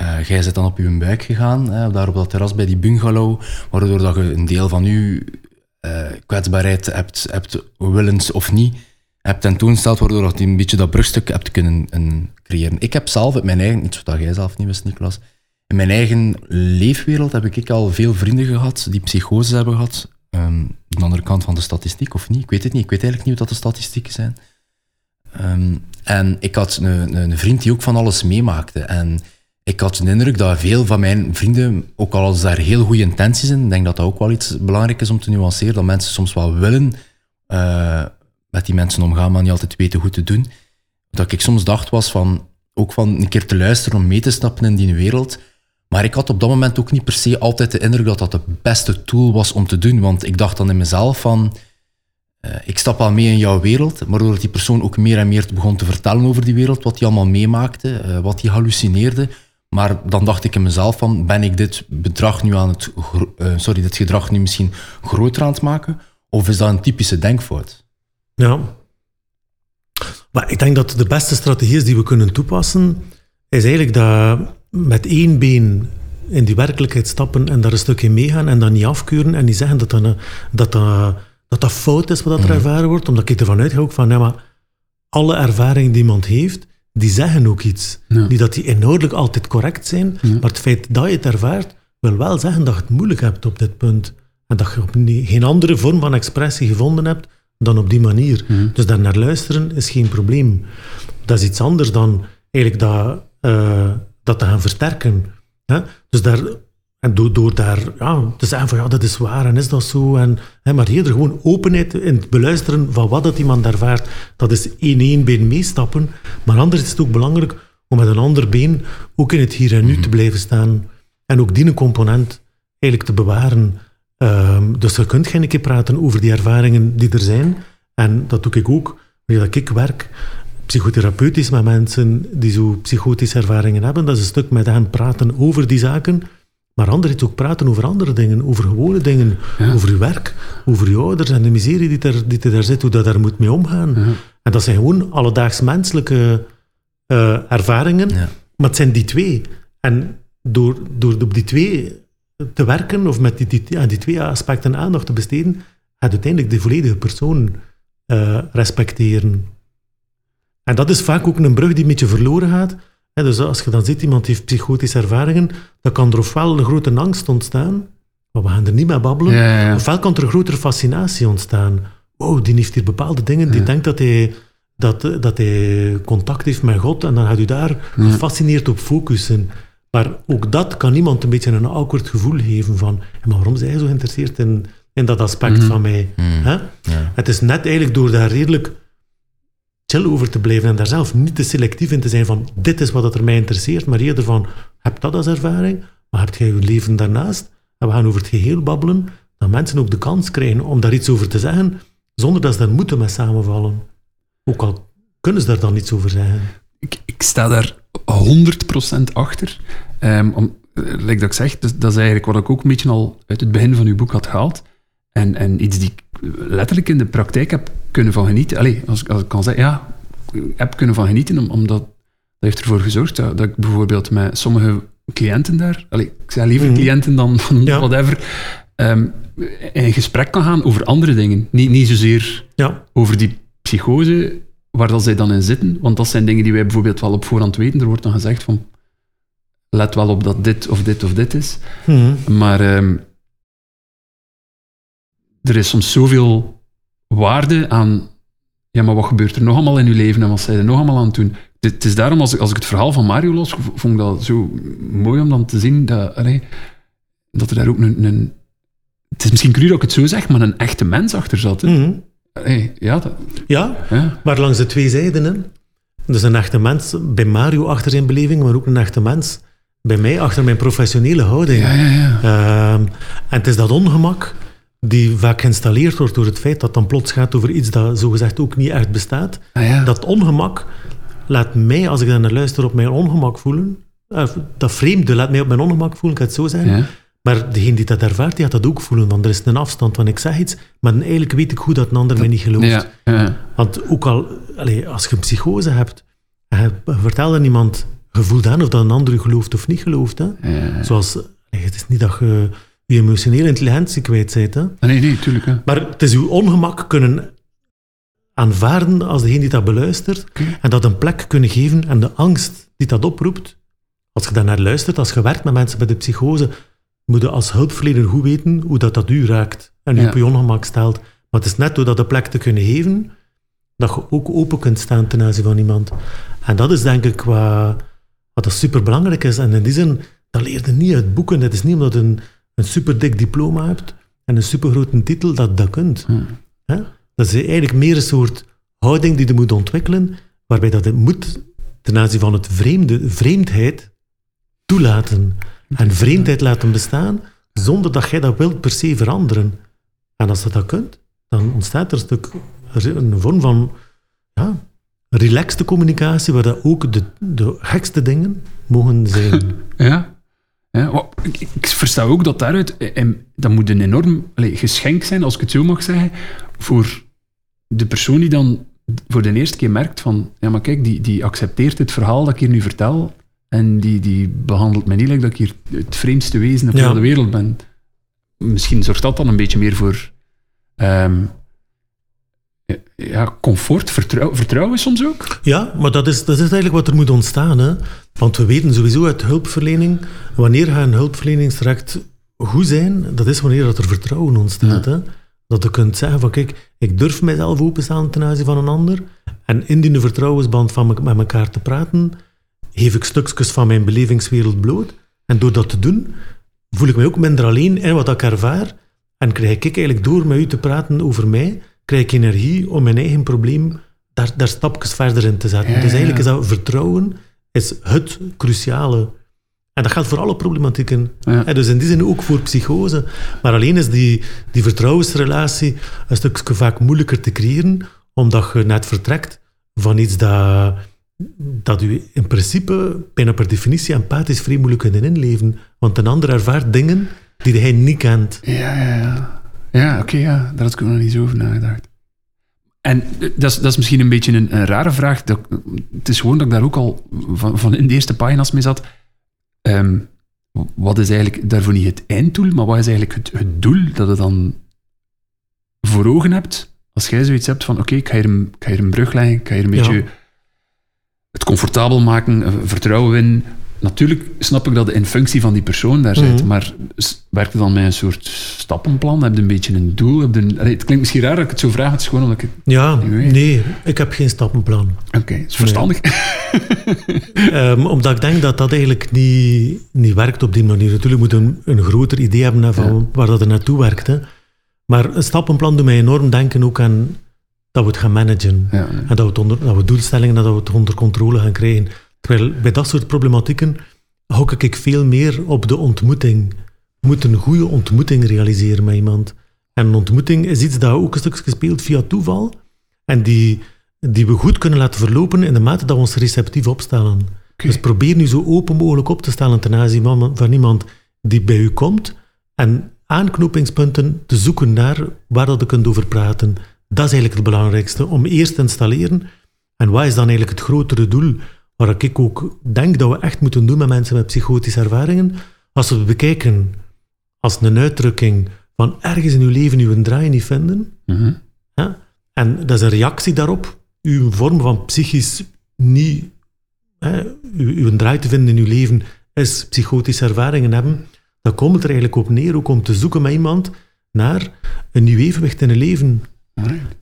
B: Uh, jij zit dan op je buik gegaan, hè, daar op dat terras bij die bungalow, waardoor dat je een deel van je uh, kwetsbaarheid hebt, hebt, willens of niet, hebt tentoongesteld, waardoor je een beetje dat brugstuk hebt kunnen creëren. Ik heb zelf in mijn eigen, iets wat jij zelf niet wist, Niklas, in mijn eigen leefwereld heb ik al veel vrienden gehad die psychoses hebben gehad. Um, de andere kant van de statistiek, of niet? Ik weet het niet. Ik weet eigenlijk niet wat de statistieken zijn. Um, en ik had een, een, vriend die ook van alles meemaakte. En ik had de indruk dat veel van mijn vrienden, ook al als daar heel goede intenties in, ik denk dat dat ook wel iets belangrijk is om te nuanceren, dat mensen soms wel willen uh, met die mensen omgaan, maar niet altijd weten hoe te doen. Dat ik soms dacht was van, ook van een keer te luisteren om mee te stappen in die wereld. Maar ik had op dat moment ook niet per se altijd de indruk dat dat de beste tool was om te doen. Want ik dacht dan in mezelf van, uh, ik stap al mee in jouw wereld, maar doordat die persoon ook meer en meer begon te vertellen over die wereld, wat hij allemaal meemaakte, uh, wat hij hallucineerde. Maar dan dacht ik in mezelf van, ben ik dit bedrag nu aan het, uh, sorry, dit gedrag nu misschien groter aan het maken? Of is dat een typische denkfout?
C: Ja. Maar ik denk dat de beste strategie is die we kunnen toepassen, is eigenlijk dat met één been in die werkelijkheid stappen en daar een stukje meegaan en dan niet afkeuren en niet zeggen dat dat, dat, dat, dat, dat fout is wat er
B: Mhm.
C: ervaren wordt, omdat ik ervan uitga ook van, ja, maar alle ervaringen die iemand heeft, die zeggen ook iets.
A: Ja.
C: Niet dat die inhoudelijk altijd correct zijn,
A: Ja.
C: maar het feit dat je het ervaart, wil wel zeggen dat je het moeilijk hebt op dit punt. En dat je op geen andere vorm van expressie gevonden hebt dan op die manier. Dus daar naar luisteren is geen probleem. Dat is iets anders dan eigenlijk dat, eh, dat te gaan versterken. Hè? Dus daar, en door, door daar ja, te zeggen van ja, dat is waar en is dat zo. En, hè, maar eerder gewoon openheid in het beluisteren van wat dat iemand ervaart. Dat is één één been meestappen. Maar anders is het ook belangrijk om met een ander been ook in het hier en nu te blijven staan. En ook die component eigenlijk te bewaren. Ehm, dus je kunt geen keer praten over die ervaringen die er zijn. En dat doe ik ook, dat ik werk, psychotherapeutisch met mensen die zo psychotische ervaringen hebben. Dat is een stuk met hen praten over die zaken. Maar anderzijds ook praten over andere dingen, over gewone dingen,
A: Ja.
C: over je werk, over je ouders en de miserie die er, die er daar zit, hoe dat daar moet mee omgaan.
A: Ja.
C: En dat zijn gewoon alledaags menselijke eh, ervaringen,
B: Ja.
C: maar het zijn die twee. En door, door op die twee te werken, of met die, die, aan die twee aspecten aandacht te besteden, gaat uiteindelijk de volledige persoon eh, respecteren. En dat is vaak ook een brug die een beetje verloren gaat. Dus als je dan ziet, iemand heeft psychotische ervaringen, dan kan er ofwel een grote angst ontstaan, maar we gaan er niet mee babbelen,
A: Ja, ja, ja.
C: ofwel kan er een grotere fascinatie ontstaan. Wow, die heeft hier bepaalde dingen, die denkt dat hij, dat, dat hij contact heeft met God en dan gaat u daar gefascineerd op focussen. Maar ook dat kan iemand een beetje een awkward gevoel geven van, "Ja, maar waarom zijn jij zo geïnteresseerd in, in dat aspect
A: Mhm.
C: van mij?
B: Mm. Ja.
C: Het is net eigenlijk door daar redelijk chill over te blijven en daar zelf niet te selectief in te zijn van dit is wat er mij interesseert, maar eerder van heb dat als ervaring, maar heb jij je leven daarnaast en we gaan over het geheel babbelen, dat mensen ook de kans krijgen om daar iets over te zeggen, zonder dat ze daar moeten mee samenvallen. Ook al kunnen ze daar dan iets over zeggen.
A: Ik, ik sta daar 100% achter. Ehm, om, eh, dat ik zeg, dus, dat is eigenlijk wat ik ook een beetje al uit het begin van uw boek had gehaald. En, en iets die ik letterlijk in de praktijk heb kunnen van genieten. Allee, als, ik- als ik kan zeggen, ja, heb kunnen van genieten, om- omdat dat heeft ervoor gezorgd dat, dat ik bijvoorbeeld met sommige cliënten daar, allee, ik zeg liever
C: Mhm.
A: cliënten dan
C: Ja.
A: whatever, ehm, in gesprek kan gaan over andere dingen. Niet, niet zozeer
C: Ja,
A: over die psychose, waar dat zij dan in zitten. Want dat zijn dingen die wij bijvoorbeeld wel op voorhand weten. Er wordt dan gezegd van, let wel op dat dit of dit of dit is.
C: Mhm.
A: Maar ehm, er is soms zoveel waarde aan, ja, maar wat gebeurt er nog allemaal in uw leven en wat zijn er nog allemaal aan het doen? Het, is daarom, als ik, als ik het verhaal van Mario los, vond ik dat zo mooi om dan te zien dat, allee, dat er daar ook een, een... Het is misschien cru dat ik het zo zeg, maar een echte mens achter zat. Hè?
C: Mhm.
A: Allee, ja, dat,
C: ja,
A: ja.
C: maar langs de twee zijden. Hè. Dus een echte mens bij Mario achter zijn beleving, maar ook een echte mens bij mij achter mijn professionele houding.
A: Ja, ja, ja.
C: Ehm, en het is dat ongemak die vaak geïnstalleerd wordt door het feit dat het dan plots gaat over iets dat zogezegd ook niet echt bestaat.
A: Ah, ja.
C: Dat ongemak laat mij, als ik daar naar luister, op mijn ongemak voelen. Eh, dat vreemde laat mij op mijn ongemak voelen, ik ga het zo
A: ja.
C: Maar degene die dat ervaart, die gaat dat ook voelen. Want er is een afstand, want ik zeg iets, maar eigenlijk weet ik goed dat een ander mij niet gelooft.
A: Ja.
C: Want ook al, als je een psychose hebt, je vertelt aan iemand, je voelt aan of dat een ander gelooft of niet gelooft. Hè? Zoals, het is niet dat je je emotionele intelligentie kwijt bent. Hè?
A: Ah, Nee, nee, tuurlijk. Hè.
C: Maar het is uw ongemak kunnen aanvaarden als degene die dat beluistert. En dat een plek kunnen geven en de angst die dat oproept. Als je daar naar luistert, als je werkt met mensen met de psychose, moet je als hulpverlener goed weten hoe dat, dat u raakt en u
A: Ja.
C: op je ongemak stelt. Maar het is net door dat de plek te kunnen geven, dat je ook open kunt staan ten aanzien van iemand. En dat is denk ik wat, wat dat superbelangrijk is. En in die zin, dat leert je niet uit boeken. Het is niet omdat een, een superdik diploma hebt en een supergrote titel dat dat kunt. Dat is eigenlijk meer een soort houding die je moet ontwikkelen, waarbij dat het moet ten aanzien van het vreemde, vreemdheid toelaten. En vreemdheid laten bestaan, zonder dat jij dat wilt per se veranderen. En als dat dat kunt, dan ontstaat er een, stuk, een vorm van ja, relaxte communicatie, waar dat ook de, de gekste dingen mogen zijn.
A: Ja. ja ik, versta ook dat daaruit, eh, en dat moet een enorm allee, geschenk zijn, als ik het zo mag zeggen, voor de persoon die dan voor de eerste keer merkt van, ja maar kijk, die, die accepteert het verhaal dat ik hier nu vertel en die, die behandelt me niet like dat ik hier het vreemdste wezen op
C: Ja.
A: de wereld ben. Misschien zorgt dat dan een beetje meer voor ehm, ja, comfort, vertrouw- vertrouwen soms ook.
C: Ja, maar dat is, dat is eigenlijk wat er moet ontstaan. Hè? Want we weten sowieso uit hulpverlening, wanneer gaat een hulpverleningstraject goed zijn, dat is wanneer dat er vertrouwen ontstaat. Hè? Dat je kunt zeggen van kijk, ik durf mijzelf openstaan ten aanzien van een ander. En in die vertrouwensband van me- met elkaar te praten, geef ik stukjes van mijn belevingswereld bloot. En door dat te doen, voel ik mij ook minder alleen in wat ik ervaar. En krijg ik eigenlijk door met u te praten over mij, krijg ik energie om mijn eigen probleem daar, daar stapjes verder in te zetten.
A: Ja,
C: dus eigenlijk is dat vertrouwen is het cruciale. En dat geldt voor alle problematieken.
A: Ja.
C: Hè, Dus in die zin ook voor psychose. Maar alleen is die, die vertrouwensrelatie een stukje vaak moeilijker te creëren, omdat je net vertrekt van iets dat, dat u in principe bijna per definitie empathisch vrij moeilijk kunt inleven. Want een ander ervaart dingen die hij niet kent.
A: Ja, ja, ja. Ja, oké, ja. Daar had ik ook nog niet zo over nagedacht. En eh, dat is, dat is misschien een beetje een, een rare vraag. Dat, het is gewoon dat ik daar ook al van, van in de eerste pagina's mee zat. Ehm, wat is eigenlijk daarvoor niet het einddoel, maar wat is eigenlijk het, het doel dat je dan voor ogen hebt? Als jij zoiets hebt van, oké, ik, ga hier een- ik ga hier een brug leggen, ik ga hier een
C: Ja.
A: beetje het comfortabel maken, eh, vertrouwen winnen. Natuurlijk snap ik dat in functie van die persoon daar zit,
C: Mhm.
A: maar werkt het dan met een soort stappenplan? Heb je een beetje een doel? Heb je een, Allee, het klinkt misschien raar dat ik het zo vraag, het is gewoon omdat ik...
C: Ja, nee, ik heb geen stappenplan.
A: Oké, is verstandig.
C: Ehm, omdat ik denk dat dat eigenlijk niet, niet werkt op die manier. Natuurlijk moet je een, een groter idee hebben hè, van
A: Ja.
C: waar dat er naartoe werkt. Hè. Maar een stappenplan doet mij enorm denken ook aan dat we het gaan managen.
A: Ja,
C: En dat we, het onder, dat we doelstellingen, dat we het onder controle gaan krijgen. Terwijl bij dat soort problematieken hou ik veel meer op de ontmoeting. Je moet een goede ontmoeting realiseren met iemand. En een ontmoeting is iets dat ook een stukje speelt via toeval. En die, die we goed kunnen laten verlopen in de mate dat we ons receptief opstellen. Dus probeer nu zo open mogelijk op te stellen ten aanzien van, van iemand die bij u komt. En aanknopingspunten te zoeken naar waar dat je kunt over praten. Dat is eigenlijk het belangrijkste. Om eerst te installeren. En wat is dan eigenlijk het grotere doel? Waar ik ook denk dat we echt moeten doen met mensen met psychotische ervaringen. Als we het bekijken als een uitdrukking van ergens in uw leven uw draai niet vinden.
A: Mhm.
C: Ja? En dat is een reactie daarop. Uw vorm van psychisch niet... Hè, uw, draai te vinden in uw leven is psychotische ervaringen hebben. Dan komt het er eigenlijk op neer ook om te zoeken met iemand naar een nieuw evenwicht in een leven.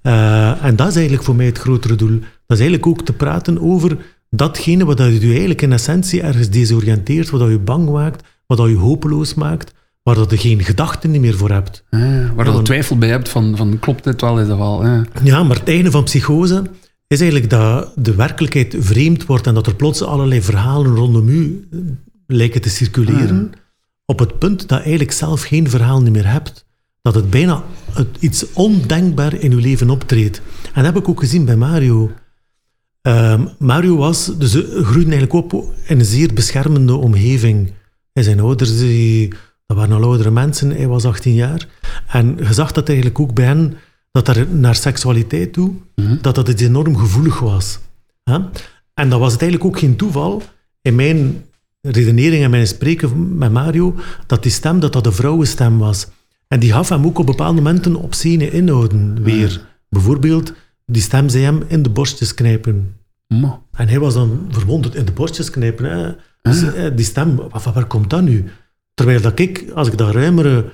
C: Eh, en dat is eigenlijk voor mij het grotere doel. Dat is eigenlijk ook te praten over datgene wat dat u eigenlijk in essentie ergens desoriënteert, wat dat u bang maakt, wat dat u hopeloos maakt, waar dat je geen gedachten meer voor hebt.
A: Waar je
C: want-
A: twijfel bij hebt van, van klopt dit wel, is dat wel? Ja.
C: Ja, maar het einde van psychose is eigenlijk dat de werkelijkheid vreemd wordt en dat er plots allerlei verhalen rondom u eh, lijken te circuleren, op het punt dat je eigenlijk zelf geen verhaal niet meer hebt. Dat het bijna iets ondenkbaar in uw leven optreedt. En dat heb ik ook gezien bij Mario. Ehm, Mario was, dus eh, groeide eigenlijk op in een zeer beschermende omgeving. En zijn ouders, die, dat waren al oudere mensen, hij was 18 jaar. En je zag dat eigenlijk ook bij hen, dat er naar seksualiteit toe, dat dat iets enorm gevoelig was. En dat was het eigenlijk ook geen toeval, in mijn redenering en mijn spreken met Mario, dat die stem, dat dat een vrouwenstem was. En die gaf hem ook op bepaalde momenten obscene inhouden weer. Bijvoorbeeld, die stem zei hem in de borstjes knijpen.
A: Ma.
C: En hij was dan verwonderd in de borstjes knijpen. Hè? Dus, eh, die stem, van waar komt dat nu? Terwijl dat ik, als ik dat ruimere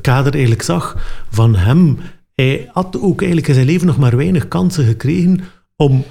C: kader eigenlijk zag van hem, hij had ook eigenlijk in zijn leven nog maar weinig kansen gekregen om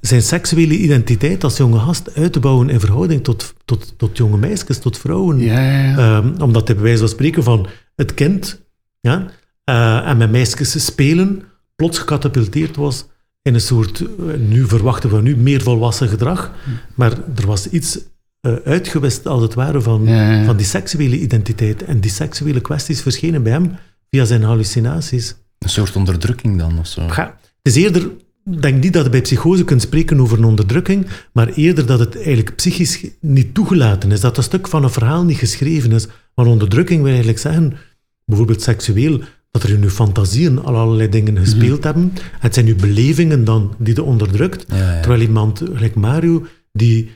C: zijn seksuele identiteit als jonge gast uit te bouwen in verhouding tot, tot, tot jonge meisjes, tot vrouwen.
A: Ja, ja, ja.
C: Ehm, omdat hij bij wijze van spreken van het kind ja, eh, en met meisjes spelen plots gecatapulteerd was in een soort, eh, nu verwachten we nu meer volwassen gedrag, maar er was iets eh, uitgewist als het ware van,
A: Ja, ja.
C: van die seksuele identiteit. En die seksuele kwesties verschenen bij hem via zijn hallucinaties.
B: Een soort onderdrukking dan, of zo.
C: Het is eerder, ik denk niet dat je bij psychose kunt spreken over een onderdrukking, maar eerder dat het eigenlijk psychisch niet toegelaten is. Dat een stuk van een verhaal niet geschreven is. Maar onderdrukking wil eigenlijk zeggen, bijvoorbeeld seksueel, dat er in uw fantasieën al allerlei dingen gespeeld hebben. Het zijn uw belevingen dan die je onderdrukt.
B: Ja, ja.
C: Terwijl iemand, gelijk Mario, die,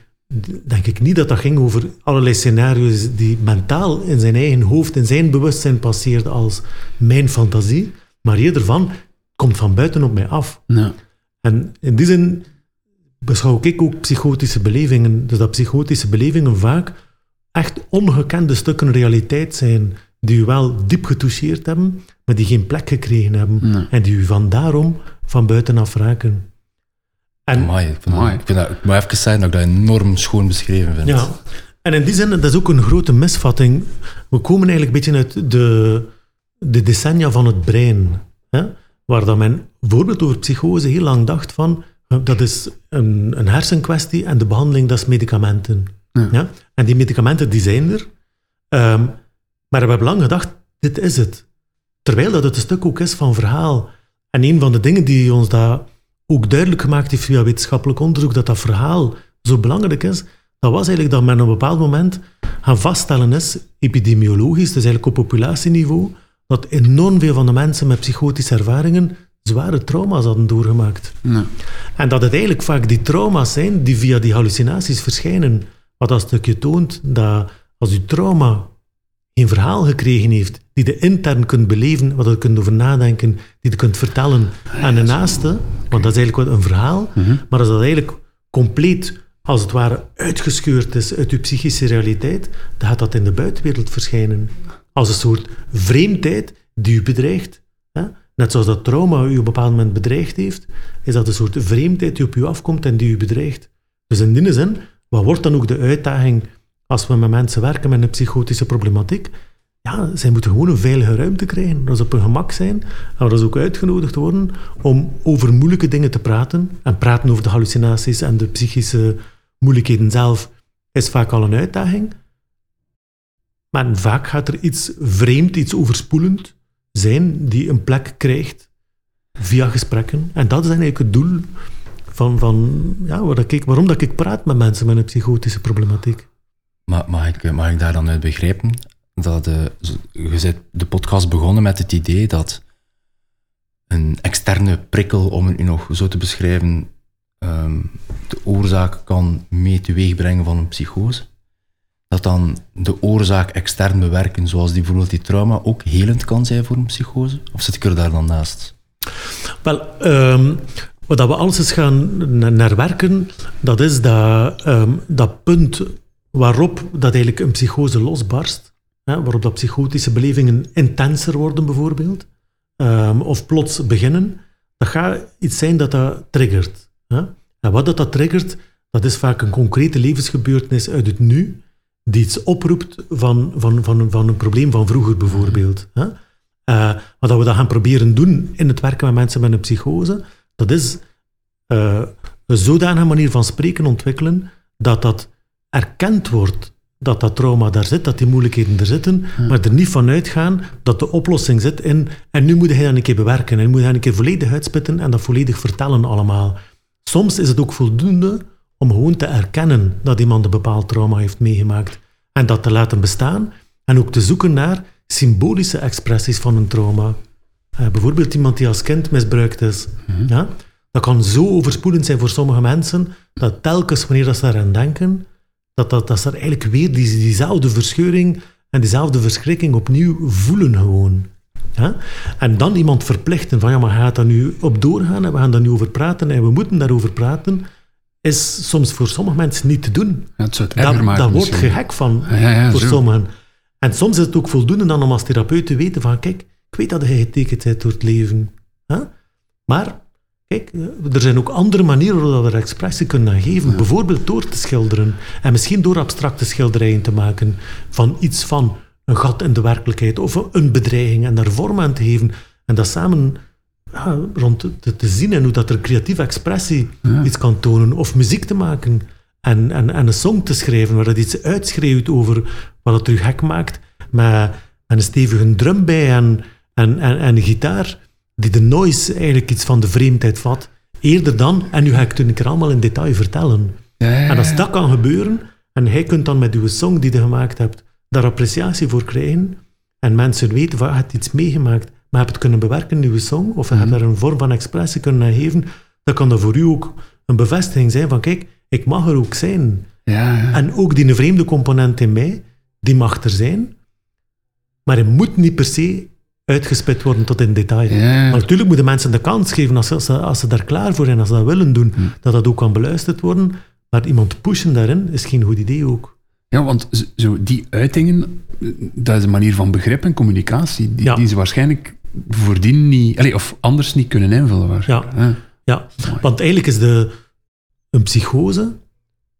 C: denk ik niet dat dat ging over allerlei scenario's die mentaal in zijn eigen hoofd, in zijn bewustzijn passeerden als mijn fantasie, maar eerder van, komt van buiten op mij af.
A: Ja.
C: En in die zin beschouw ik ook psychotische belevingen, dus dat psychotische belevingen vaak echt ongekende stukken realiteit zijn, die u wel diep getoucheerd hebben, maar die geen plek gekregen hebben.
A: Nee.
C: En die u van daarom van buitenaf raken. En,
B: Amai, ik, vind
A: Amai.
B: ik, vind dat, ik moet even zeggen dat ik dat enorm schoon beschreven vind.
C: ja. en in die zin, dat is ook een grote misvatting. We komen eigenlijk een beetje uit de, de decennia van het brein. Hè? Waar dat men bijvoorbeeld over psychose heel lang dacht van, eh, dat is een, een hersenkwestie en de behandeling, dat is medicamenten.
A: Ja.
C: Ja? En die medicamenten, die zijn er. Ehm, maar we hebben lang gedacht, dit is het. Terwijl dat het een stuk ook is van verhaal. En een van de dingen die ons daar ook duidelijk gemaakt heeft via wetenschappelijk onderzoek, dat dat verhaal zo belangrijk is, dat was eigenlijk dat men op een bepaald moment gaan vaststellen is, epidemiologisch, dus eigenlijk op populatieniveau, dat enorm veel van de mensen met psychotische ervaringen zware trauma's hadden doorgemaakt.
A: Ja.
C: En dat het eigenlijk vaak die trauma's zijn die via die hallucinaties verschijnen. Wat dat stukje toont dat als je trauma geen verhaal gekregen heeft, die je intern kunt beleven, wat je kunt over nadenken, die je kunt vertellen aan de naaste, want dat is eigenlijk wat een verhaal, maar als dat eigenlijk compleet, als het ware, uitgescheurd is uit je psychische realiteit, dan gaat dat in de buitenwereld verschijnen. Als een soort vreemdheid die u bedreigt. Hè? Net zoals dat trauma u op een bepaald moment bedreigd heeft, is dat een soort vreemdheid die op u afkomt en die u bedreigt. Dus in die zin, wat wordt dan ook de uitdaging als we met mensen werken met een psychotische problematiek? Ja, zij moeten gewoon een veilige ruimte krijgen, dat ze op hun gemak zijn en dat ze ook uitgenodigd worden om over moeilijke dingen te praten. En praten over de hallucinaties en de psychische moeilijkheden zelf is vaak al een uitdaging. Maar vaak gaat er iets vreemd, iets overspoelend zijn die een plek krijgt via gesprekken. En dat is eigenlijk het doel van, van ja, waar waarom dat ik praat met mensen met een psychotische problematiek.
B: Maar mag ik, mag ik daar dan uit begrijpen dat eh, je bent de podcast begonnen met het idee dat een externe prikkel, om het nu nog zo te beschrijven, ehm, de oorzaak kan mee teweegbrengen van een psychose? Dat dan de oorzaak extern bewerken, zoals die, bijvoorbeeld die trauma, ook helend kan zijn voor een psychose? Of zit ik er daar dan naast?
C: Wel, ehm, wat we alles eens gaan na- naar werken, dat is dat, ehm, dat punt waarop dat eigenlijk een psychose losbarst, hè, waarop dat psychotische belevingen intenser worden bijvoorbeeld, ehm, of plots beginnen, dat gaat iets zijn dat dat triggert. Hè. En wat dat, dat triggert, dat is vaak een concrete levensgebeurtenis uit het nu, die iets oproept van, van, van, van een probleem van vroeger bijvoorbeeld. Hè. Eh, wat dat we dan gaan proberen doen in het werken met mensen met een psychose, dat is eh, een zodanige manier van spreken ontwikkelen dat dat erkend wordt dat dat trauma daar zit, dat die moeilijkheden er zitten, maar er niet van uitgaan dat de oplossing zit in en nu moet hij dat een keer bewerken en moet hij dat een keer volledig uitspitten en dat volledig vertellen allemaal. Soms is het ook voldoende om gewoon te erkennen dat iemand een bepaald trauma heeft meegemaakt en dat te laten bestaan en ook te zoeken naar symbolische expressies van een trauma. Eh, bijvoorbeeld iemand die als kind misbruikt is. ja? Dat kan zo overspoelend zijn voor sommige mensen, dat telkens wanneer dat ze daaraan denken, dat, dat, dat ze er eigenlijk weer die, diezelfde verscheuring en diezelfde verschrikking opnieuw voelen gewoon. Ja? En dan iemand verplichten van ja, maar gaat daar nu op doorgaan en we gaan daar nu over praten en we moeten daarover praten, is soms voor sommige mensen niet te doen.
A: Ja, het
C: Daar, wordt gek van
A: Ja, ja, ja,
C: voor
A: zo.
C: sommigen. En soms is het ook voldoende dan om als therapeut te weten van kijk, ik weet dat je getekend bent door het leven. Maar kijk, eh, er zijn ook andere manieren waarop we er expressie kunnen aan geven. Bijvoorbeeld door te schilderen. En misschien door abstracte schilderijen te maken van iets van een gat in de werkelijkheid of een bedreiging en daar vorm aan te geven. En dat samen ja, rond te, te zien en hoe dat er creatieve expressie iets kan tonen. Of muziek te maken en, en, en een song te schrijven waar dat iets uitschreeuwt over wat het u gek maakt. Met, met een stevige drum bij en, en, en, en een gitaar die de noise eigenlijk iets van de vreemdheid vat. Eerder dan, en nu ga ik het een keer allemaal in detail vertellen.
A: Ja, ja,
C: En als dat kan gebeuren, en jij kunt dan met uw song die je gemaakt hebt, daar appreciatie voor krijgen, en mensen weten van, je hebt iets meegemaakt, maar je hebt het kunnen bewerken in je song, of je hebt daar een vorm van expressie kunnen geven, dan kan dat voor u ook een bevestiging zijn van, kijk, ik mag er ook zijn.
A: Ja, ja.
C: En ook die vreemde component in mij, die mag er zijn, maar hij moet niet per se uitgespit worden tot in detail.
A: Ja.
C: Maar natuurlijk moeten mensen de kans geven, als ze, als ze, als ze daar klaar voor zijn, als ze dat willen doen, dat dat ook kan beluisterd worden. Maar iemand pushen daarin is geen goed idee ook.
A: Ja, want zo die uitingen, dat is een manier van begrip en communicatie die,
C: Ja.
A: die ze waarschijnlijk voordien niet, allee, of anders niet kunnen invullen. waarschijnlijk. Ja.
C: Ja,
A: Mooi.
C: want eigenlijk is de, een psychose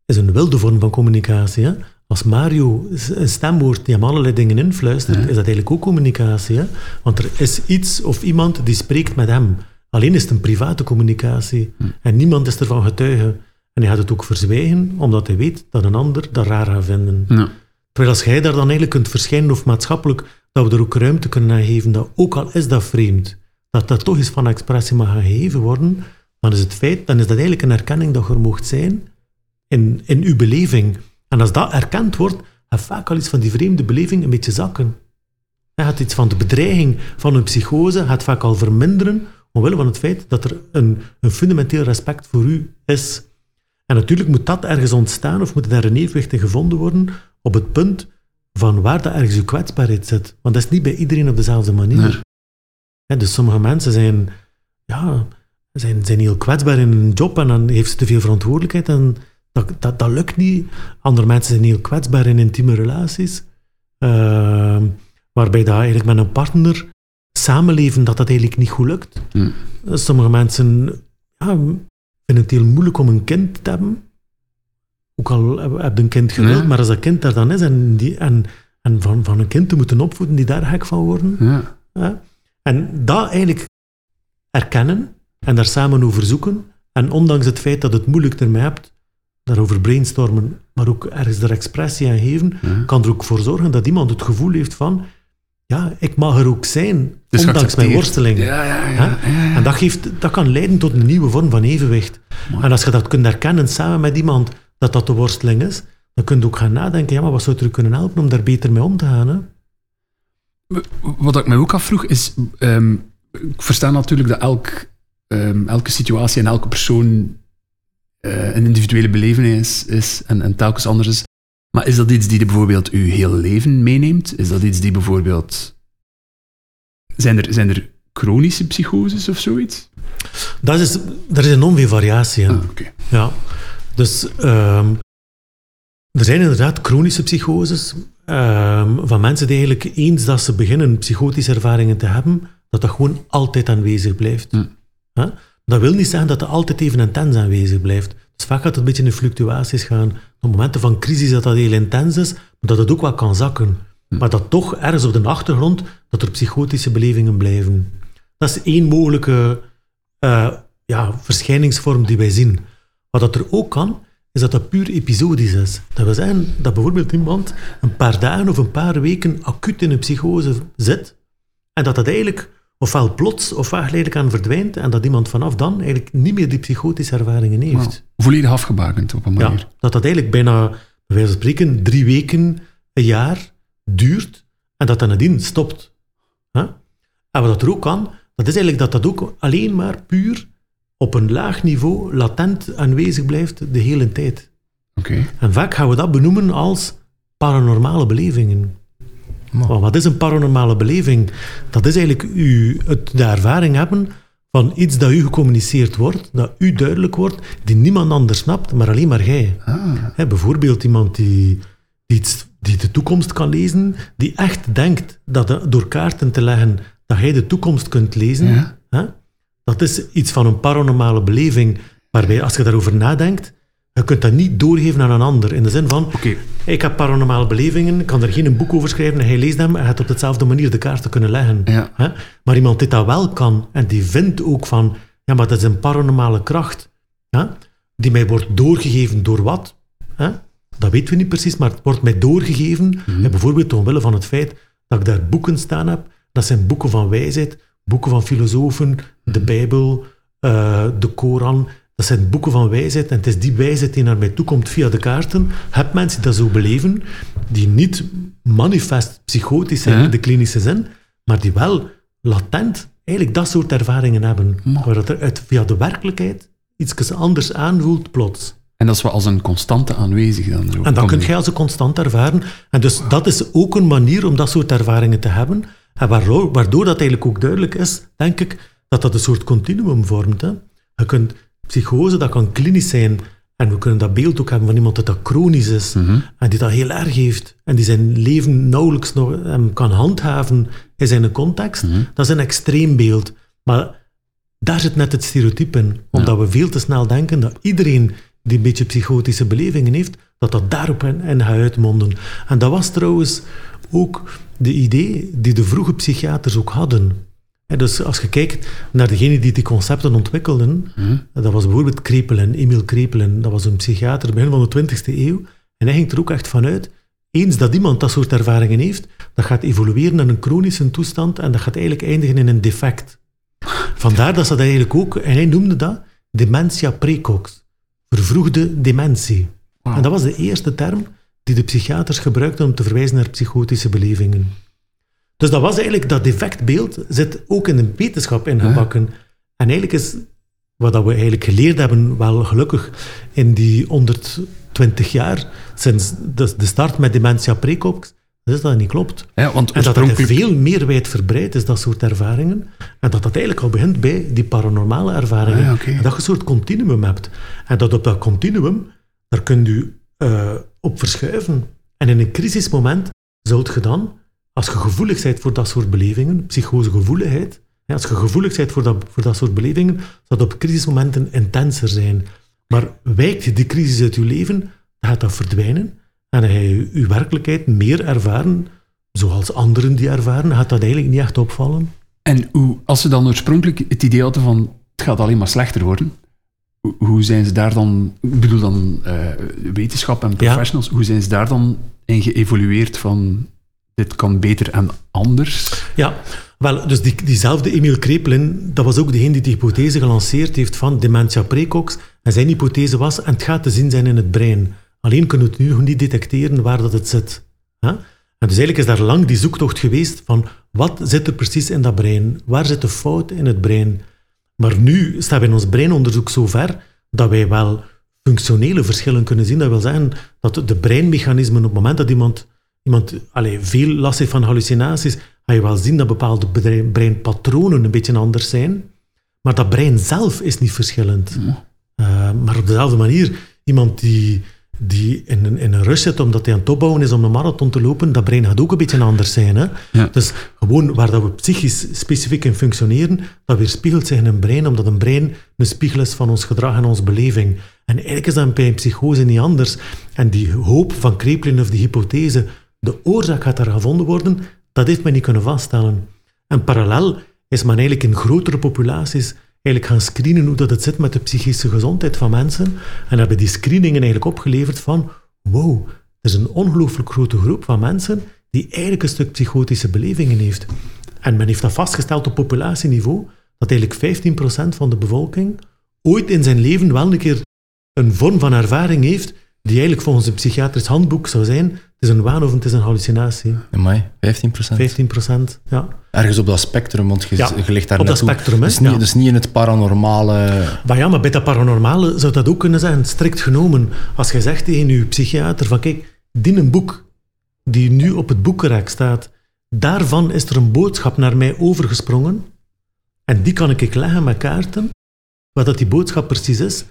C: is een wilde vorm van communicatie. Hè? Als Mario een stem hoort die hem allerlei dingen influistert, is dat eigenlijk ook communicatie. Hè? Want er is iets of iemand die spreekt met hem. Alleen is het een private communicatie. En niemand is ervan getuige. En hij gaat het ook verzwijgen, omdat hij weet dat een ander dat raar gaat vinden.
A: Ja.
C: Terwijl als jij daar dan eigenlijk kunt verschijnen, of maatschappelijk, dat we er ook ruimte kunnen aan geven, dat ook al is dat vreemd, dat dat toch eens van expressie mag gegeven worden, dan is het feit, dan is dat eigenlijk een erkenning dat je er mocht zijn in, in uw beleving. En als dat erkend wordt, gaat vaak al iets van die vreemde beleving een beetje zakken. Hij gaat iets van de bedreiging van een psychose gaat vaak al verminderen, omwille van het feit dat er een, een fundamenteel respect voor u is. En natuurlijk moet dat ergens ontstaan, of moet daar een evenwicht in gevonden worden, op het punt van waar dat ergens uw kwetsbaarheid zit. Want dat is niet bij iedereen op dezelfde manier.
A: Nee.
C: Dus sommige mensen zijn, ja, zijn, zijn heel kwetsbaar in hun job en dan heeft ze te veel verantwoordelijkheid en dat, dat, dat lukt niet. Andere mensen zijn heel kwetsbaar in intieme relaties, ehm, waarbij dat eigenlijk met een partner samenleven dat dat eigenlijk niet goed lukt.
A: Hm.
C: Sommige mensen ja, vinden het heel moeilijk om een kind te hebben. Ook al heb je een kind gewild,
A: Ja.
C: maar als dat kind daar dan is en, die, en, en van, van een kind te moeten opvoeden die daar gek van worden.
A: Ja.
C: En dat eigenlijk erkennen en daar samen over zoeken. En ondanks het feit dat het moeilijk ermee hebt, daarover brainstormen, maar ook ergens er expressie aan geven,
A: Ja.
C: kan er ook voor zorgen dat iemand het gevoel heeft van ja, ik mag er ook zijn, ondanks mijn worstelingen.
A: Ja, ja.
C: En dat, geeft, dat kan leiden tot een nieuwe vorm van evenwicht.
A: Mooi.
C: En als je dat kunt herkennen samen met iemand dat dat de worsteling is, dan kun je ook gaan nadenken, ja, maar wat zou er kunnen helpen om daar beter mee om te gaan? Hè?
A: Wat ik me ook afvroeg is, ehm, ik versta natuurlijk dat elk, ehm, elke situatie en elke persoon eh, een individuele belevenis is, is en, en telkens anders is. Maar is dat iets die bijvoorbeeld uw hele leven meeneemt? Is dat iets die bijvoorbeeld... Zijn er, zijn er chronische psychoses of zoiets?
C: Dat is, er is enorm veel variatie in.
A: Ah, oké.
C: Ja. Dus ehm, er zijn inderdaad chronische psychoses ehm, van mensen die eigenlijk eens dat ze beginnen psychotische ervaringen te hebben, dat dat gewoon altijd aanwezig blijft. Hè? Dat wil niet zeggen dat het altijd even intens aanwezig blijft. Dus vaak gaat het een beetje in fluctuaties gaan. Op momenten van crisis dat dat heel intens is, maar dat het ook wel kan zakken. Maar dat toch ergens op de achtergrond dat er psychotische belevingen blijven. Dat is één mogelijke eh, ja, verschijningsvorm die wij zien. Wat dat er ook kan, is dat dat puur episodisch is. Dat wil zeggen dat bijvoorbeeld iemand een paar dagen of een paar weken acuut in een psychose zit en dat dat eigenlijk ofwel plots ofwel geleidelijk aan verdwijnt en dat iemand vanaf dan eigenlijk niet meer die psychotische ervaringen heeft.
A: Volledig afgebakend op een manier.
C: Ja, dat dat eigenlijk bijna, bij wijze van spreken, drie weken, een jaar duurt en dat dat nadien stopt. Hè? En wat dat er ook kan, dat is eigenlijk dat dat ook alleen maar puur op een laag niveau latent aanwezig blijft de hele tijd.
A: Oké.
C: En vaak gaan we dat benoemen als paranormale belevingen.
B: Maar-
C: wat is een paranormale beleving? Dat is eigenlijk u, het, de ervaring hebben van iets dat u gecommuniceerd wordt, dat u duidelijk wordt, die niemand anders snapt, maar alleen maar jij.
A: Ah,
C: Hè, bijvoorbeeld iemand die, die, iets, die de toekomst kan lezen, die echt denkt dat de- door kaarten te leggen dat jij de toekomst kunt lezen.
A: Ja.
C: Dat is iets van een paranormale beleving, waarbij als je daarover nadenkt, je kunt dat niet doorgeven aan een ander. In de zin van,
A: Oké.
C: ik heb paranormale belevingen, ik kan er geen boek over schrijven en hij leest hem en gaat op dezelfde manier de kaarten kunnen leggen.
A: Ja.
C: Hè? Maar iemand die dat wel kan en die vindt ook van, ja, maar dat is een paranormale kracht, hè? die mij wordt doorgegeven door wat? Hè? Dat weten we niet precies, maar het wordt mij doorgegeven, hè, bijvoorbeeld omwille van het feit dat ik daar boeken staan heb. Dat zijn boeken van wijsheid, boeken van filosofen, de Bijbel, eh, de Koran. Dat zijn boeken van wijsheid en het is die wijsheid die naar mij toe komt via de kaarten. Heb mensen die dat zo beleven, die niet manifest psychotisch zijn
A: Ja.
C: in de klinische zin, maar die wel latent eigenlijk dat soort ervaringen hebben. Waar het er uit, via de werkelijkheid iets anders aanvoelt plots.
A: En dat is wel als een constante aanwezig dan.
C: En dat kun je als een constant ervaren. En dus dat is ook een manier om dat soort ervaringen te hebben. En waardoor, waardoor dat eigenlijk ook duidelijk is, denk ik, dat dat een soort continuum vormt. Hè. Je kunt psychose, dat kan klinisch zijn. En we kunnen dat beeld ook hebben van iemand dat dat chronisch is.
A: Mhm.
C: En die dat heel erg heeft. En die zijn leven nauwelijks nog hem kan handhaven in zijn context.
A: Mhm.
C: Dat is een extreem beeld. Maar daar zit net het stereotype in. Omdat we veel te snel denken dat iedereen die een beetje psychotische belevingen heeft, dat dat daarop in, in gaat uitmonden. En dat was trouwens ook de idee die de vroege psychiaters ook hadden. Dus als je kijkt naar degenen die die concepten ontwikkelden, dat was bijvoorbeeld Krepelen, Emil Krepelen, dat was een psychiater begin van de 20e eeuw, en hij ging er ook echt vanuit, eens dat iemand dat soort ervaringen heeft, dat gaat evolueren naar een chronische toestand en dat gaat eigenlijk eindigen in een defect. Vandaar dat ze dat eigenlijk ook, en hij noemde dat dementia precox, vervroegde dementie. En dat was de eerste term die de psychiaters gebruikten om te verwijzen naar psychotische belevingen. Dus dat was eigenlijk, dat defectbeeld zit ook in de wetenschap ingebakken. En eigenlijk is wat dat we eigenlijk geleerd hebben, wel gelukkig in die 120 jaar, sinds de, de start met dementia precox, dat is dat niet klopt.
A: Ja, want
C: En dat
A: oorspronkelijk...
C: veel meer wijdverbreid is, dat soort ervaringen. En dat dat eigenlijk al begint bij die paranormale ervaringen.
A: Ah, ja.
C: En dat je een soort continuum hebt. En dat op dat continuum, daar kun je eh, op verschuiven. En in een crisismoment zult je dan, als je gevoelig bent voor dat soort belevingen, psychosegevoeligheid, ja, als je gevoelig bent voor dat, voor dat soort belevingen, zal dat op crisismomenten intenser zijn. Maar wijkt die crisis uit je leven, dan gaat dat verdwijnen. En dan ga je je werkelijkheid meer ervaren, zoals anderen die ervaren, gaat dat eigenlijk niet echt opvallen.
A: En hoe, als ze dan oorspronkelijk het idee hadden van het gaat alleen maar slechter worden, hoe- zijn ze daar dan, ik bedoel dan eh, wetenschap en professionals, hoe zijn ze daar dan in geëvolueerd van dit kan beter en anders?
C: Ja, wel, dus die, diezelfde Emil Krepelin, dat was ook degene die de hypothese gelanceerd heeft van dementia precox. En zijn hypothese was, en het gaat te zien zijn in het brein. Alleen kunnen we het nu nog niet detecteren waar dat het zit. En dus eigenlijk is daar lang die zoektocht geweest van, wat zit er precies in dat brein? Waar zit de fout in het brein? Maar nu staan we in ons breinonderzoek zo ver dat wij wel functionele verschillen kunnen zien. Dat wil zeggen dat de breinmechanismen op het moment dat iemand, iemand allez, veel last heeft van hallucinaties, ga je wel zien dat bepaalde brein- breinpatronen een beetje anders zijn. Maar dat brein zelf is niet verschillend. Uh, maar op dezelfde manier, iemand die, die in, een, in een rush zit omdat hij aan het opbouwen is om een marathon te lopen, dat brein gaat ook een beetje anders zijn. Hè?
A: Ja.
C: Dus gewoon waar dat we psychisch specifiek in functioneren, dat weerspiegelt zich in een brein, omdat een brein een spiegel is van ons gedrag en onze beleving. En eigenlijk is dat bij een psychose niet anders. En die hoop van Kreplin of die hypothese, de oorzaak gaat daar gevonden worden, dat heeft men niet kunnen vaststellen. En parallel is men eigenlijk in grotere populaties eigenlijk gaan screenen hoe dat het zit met de psychische gezondheid van mensen. En hebben die screeningen eigenlijk opgeleverd van, wow, er is een ongelooflijk grote groep van mensen die eigenlijk een stuk psychotische belevingen heeft. En men heeft dat vastgesteld op populatieniveau, dat eigenlijk 15% van de bevolking ooit in zijn leven wel een keer een vorm van ervaring heeft die eigenlijk volgens een psychiatrisch handboek zou zijn, is een waan of het is een hallucinatie.
B: Amai, 15%
C: 15%, ja.
B: Ergens op dat spectrum, want je,
C: Ja,
B: je ligt daar
C: op dat spectrum, hè,
B: Dus niet,
C: ja.
B: dus niet in het paranormale...
C: Maar ja, maar bij dat paranormale zou dat ook kunnen zijn, strikt genomen. Als je zegt tegen je psychiater van kijk, die een boek die nu op het boekenrek staat, daarvan is er een boodschap naar mij overgesprongen en die kan ik leggen met kaarten. Wat dat die boodschap precies is,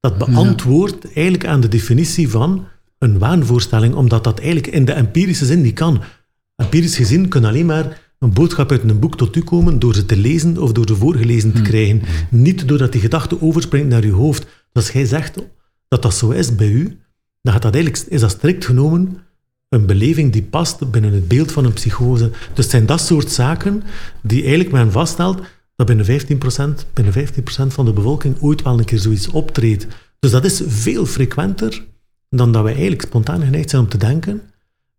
C: dat beantwoordt eigenlijk aan de definitie van een waanvoorstelling, omdat dat eigenlijk in de empirische zin niet kan. Empirisch gezien kan alleen maar een boodschap uit een boek tot u komen door ze te lezen of door ze voorgelezen te krijgen. Niet doordat die gedachte overspringt naar uw hoofd. Dus als jij zegt dat dat zo is bij u, dan gaat dat eigenlijk, is dat strikt genomen een beleving die past binnen het beeld van een psychose. Dus het zijn dat soort zaken die eigenlijk men vaststelt dat binnen 15%, binnen 15% van de bevolking ooit wel een keer zoiets optreedt. Dus dat is veel frequenter dan dat wij eigenlijk spontaan geneigd zijn om te denken.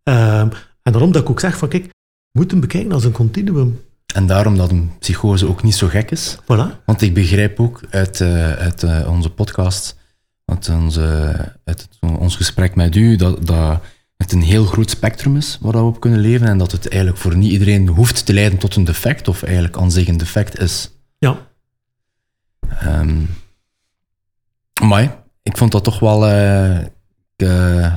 C: Ehm, en daarom dat ik ook zeg van kijk, we moeten bekijken als een continuum.
B: En daarom dat een psychose ook niet zo gek is.
C: Voilà.
B: Want ik begrijp ook uit, eh, uit eh, onze podcast, uit, onze, uit ons gesprek met u, dat, dat het een heel groot spectrum is waar we op kunnen leven en dat het eigenlijk voor niet iedereen hoeft te leiden tot een defect of eigenlijk aan zich een defect is.
C: Ja.
B: Ehm maar ik vond dat toch wel eh, eh,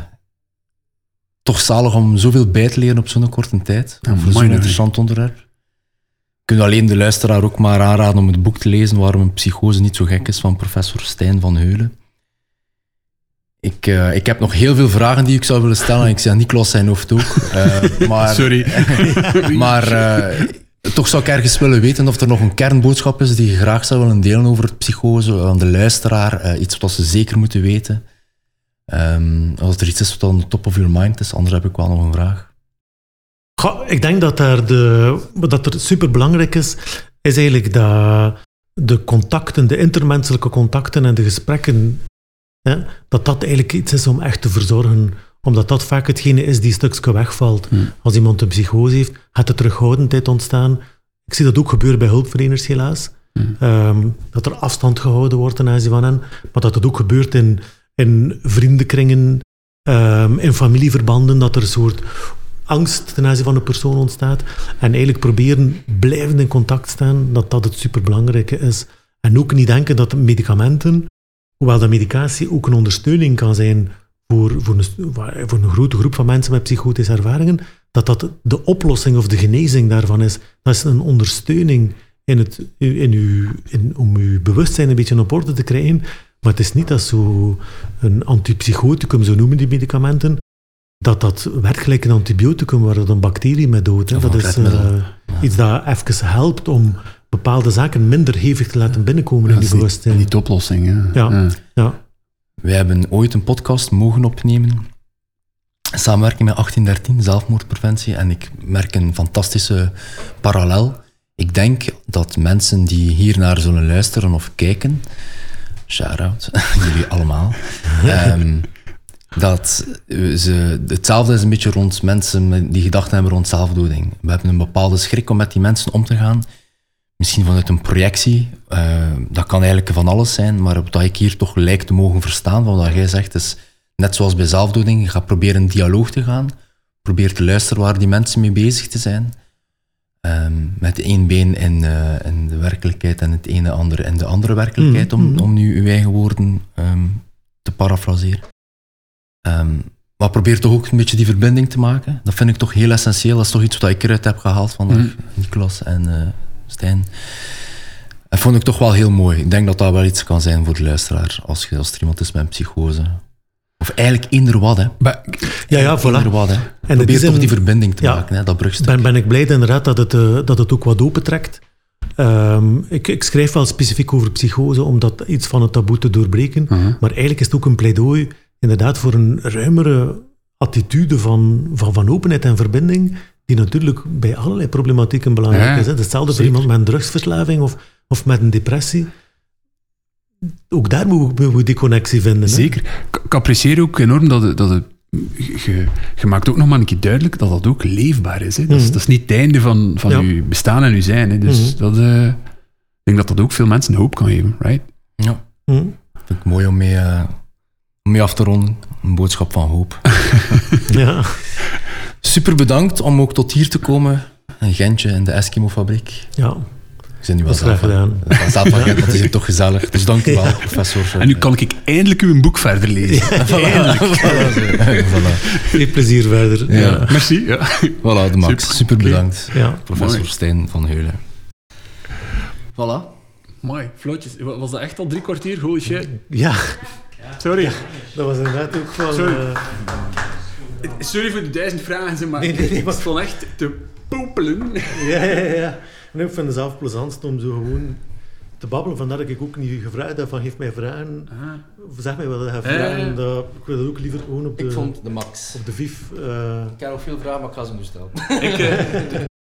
B: toch zalig om zoveel bij te leren op zo'n korte tijd.
A: Ja,
B: voor zo'n interessant onderwerp. Ik kan alleen de luisteraar ook maar aanraden om het boek te lezen waarom een psychose niet zo gek is van professor Stijn van Heulen. Ik, eh, ik heb nog heel veel vragen die ik zou willen stellen. Ik zeg Niklas zijn hoofd ook. Eh, maar
A: Sorry.
B: maar toch zou ik ergens willen weten of er nog een kernboodschap is die je graag zou willen delen over het psychose aan de luisteraar. iets wat ze zeker moeten weten. Ehm, als er iets is wat aan de top of your mind is, anders heb ik wel nog een vraag.
C: Goh, ik denk dat, daar de, dat er superbelangrijk is, is eigenlijk dat de contacten, de intermenselijke contacten en de gesprekken, hè, dat dat eigenlijk iets is om echt te verzorgen. Omdat dat vaak hetgene is die een stukje wegvalt.
A: Hmm.
C: Als iemand een psychose heeft, gaat er terughoudendheid ontstaan. Ik zie dat ook gebeuren bij hulpverleners helaas.
A: Hmm.
C: Ehm, dat er afstand gehouden wordt ten aanzien van hen. Maar dat het ook gebeurt in, in vriendenkringen, ehm, in familieverbanden, dat er een soort angst ten aanzien van een persoon ontstaat. En eigenlijk proberen blijvend in contact staan, dat dat het superbelangrijke is. En ook niet denken dat medicamenten, hoewel de medicatie ook een ondersteuning kan zijn voor, voor, een, voor een grote groep van mensen met psychotische ervaringen, dat dat de oplossing of de genezing daarvan is. Dat is een ondersteuning in het, in uw, in, om uw bewustzijn een beetje op orde te krijgen. Maar het is niet dat zo een antipsychoticum, zo noemen die medicamenten, dat dat werkt gelijk een antibioticum waar dat een bacterie mee doodt. Dat is eh, iets dat even helpt om bepaalde zaken minder hevig te laten binnenkomen in die
A: niet,
C: bewustzijn.
A: niet de oplossing. Hè.
C: Ja. Ja.
B: Wij hebben ooit een podcast mogen opnemen. in Samenwerking met 1813, zelfmoordpreventie. En ik merk een fantastische parallel. Ik denk dat mensen die hier naar zullen luisteren of kijken, shout-out, jullie allemaal, ehm, dat ze, hetzelfde is een beetje rond mensen die gedachten hebben rond zelfdoding. We hebben een bepaalde schrik om met die mensen om te gaan. Misschien vanuit een projectie. eh, dat kan eigenlijk van alles zijn, maar wat ik hier toch lijkt te mogen verstaan van wat jij zegt, is net zoals bij zelfdoding, gaat proberen in dialoog te gaan. Probeer te luisteren waar die mensen mee bezig te zijn. Ehm, met één been in, eh, in de werkelijkheid en het ene andere in de andere werkelijkheid, om,
C: Mhm.
B: om nu uw eigen woorden ehm, te parafraseren. Ehm, maar probeer toch ook een beetje die verbinding te maken. Dat vind ik toch heel essentieel. Dat is toch iets wat ik eruit heb gehaald vandaag,
A: Mhm.
B: Nicolas en eh, Stijn. Dat vond ik toch wel heel mooi. Ik denk dat dat wel iets kan zijn voor de luisteraar, als, je, als er iemand is met een psychose. Of eigenlijk eender wat, hè.
C: Ja, ja,
B: Eender
C: voilà.
B: wat, hè.
C: in
B: Probeer toch die verbinding te
C: ja.
B: maken, hè, dat brugstuk.
C: Ben, ben ik blij inderdaad dat het, eh, dat het ook wat opentrekt. Ehm, ik, ik schrijf wel specifiek over psychose om dat iets van het taboe te doorbreken. Maar eigenlijk is het ook een pleidooi inderdaad voor een ruimere attitude van, van, van openheid en verbinding, die natuurlijk bij allerlei problematieken belangrijk
A: Ja,
C: is. Hè. Hetzelfde voor iemand met een drugsverslaving of, of met een depressie. Ook daar moeten we die connectie vinden. Hè.
A: Zeker. Ik, ik apprecieer ook enorm dat het, dat het je, je maakt ook nog maar een keer duidelijk dat dat ook leefbaar is. Hè. Dat, is
C: Mhm.
A: dat is niet het einde van, van
C: Ja.
A: je bestaan en je zijn. Hè. Dus
C: Mhm.
A: dat, eh, ik denk dat dat ook veel mensen hoop kan geven. Right?
B: Ja,
C: Hm.
B: vind ik mooi om mee, eh, mee af te ronden. Een boodschap van hoop.
C: Ja.
B: Super bedankt om ook tot hier te komen. Een Gentje in de Eskimo-fabriek.
C: ja,
B: ben nu wel
C: dat is graag gedaan.
B: Van het is hier toch gezellig. Dus dank u wel, professor.
A: En nu kan ik eindelijk uw boek verder lezen.
B: Voilà, voilà, zo. Voilà.
C: Veel plezier verder.
B: Ja.
C: Ja.
A: Merci. Ja.
B: Voilà, de Max.
A: Super.
B: Super, bedankt.
C: Ja.
B: Professor
A: Mooi.
B: Stijn van Heulen. Voilà.
A: Mooi, vlotjes. Was dat echt al drie kwartier? Holy shit.
C: ja,
A: Sorry.
C: dat was inderdaad ook van...
A: Sorry.
C: eh,
A: Sorry voor de duizend vragen, maar
C: Nee, nee, nee, maar-
A: het stond echt te popelen.
C: Ja, ja, ja. En ik vind het zelf plezant om zo gewoon te babbelen. Vandaar dat ik ook niet gevraagd heb van geef mij vragen. Of zeg mij wat je
A: ja.
C: vragen. Dat, ik wil dat ook liever gewoon op de,
B: de Max.
C: op de VIF. eh,
B: Ik heb nog veel vragen, maar ik ga ze nu stellen.
A: Ik, eh,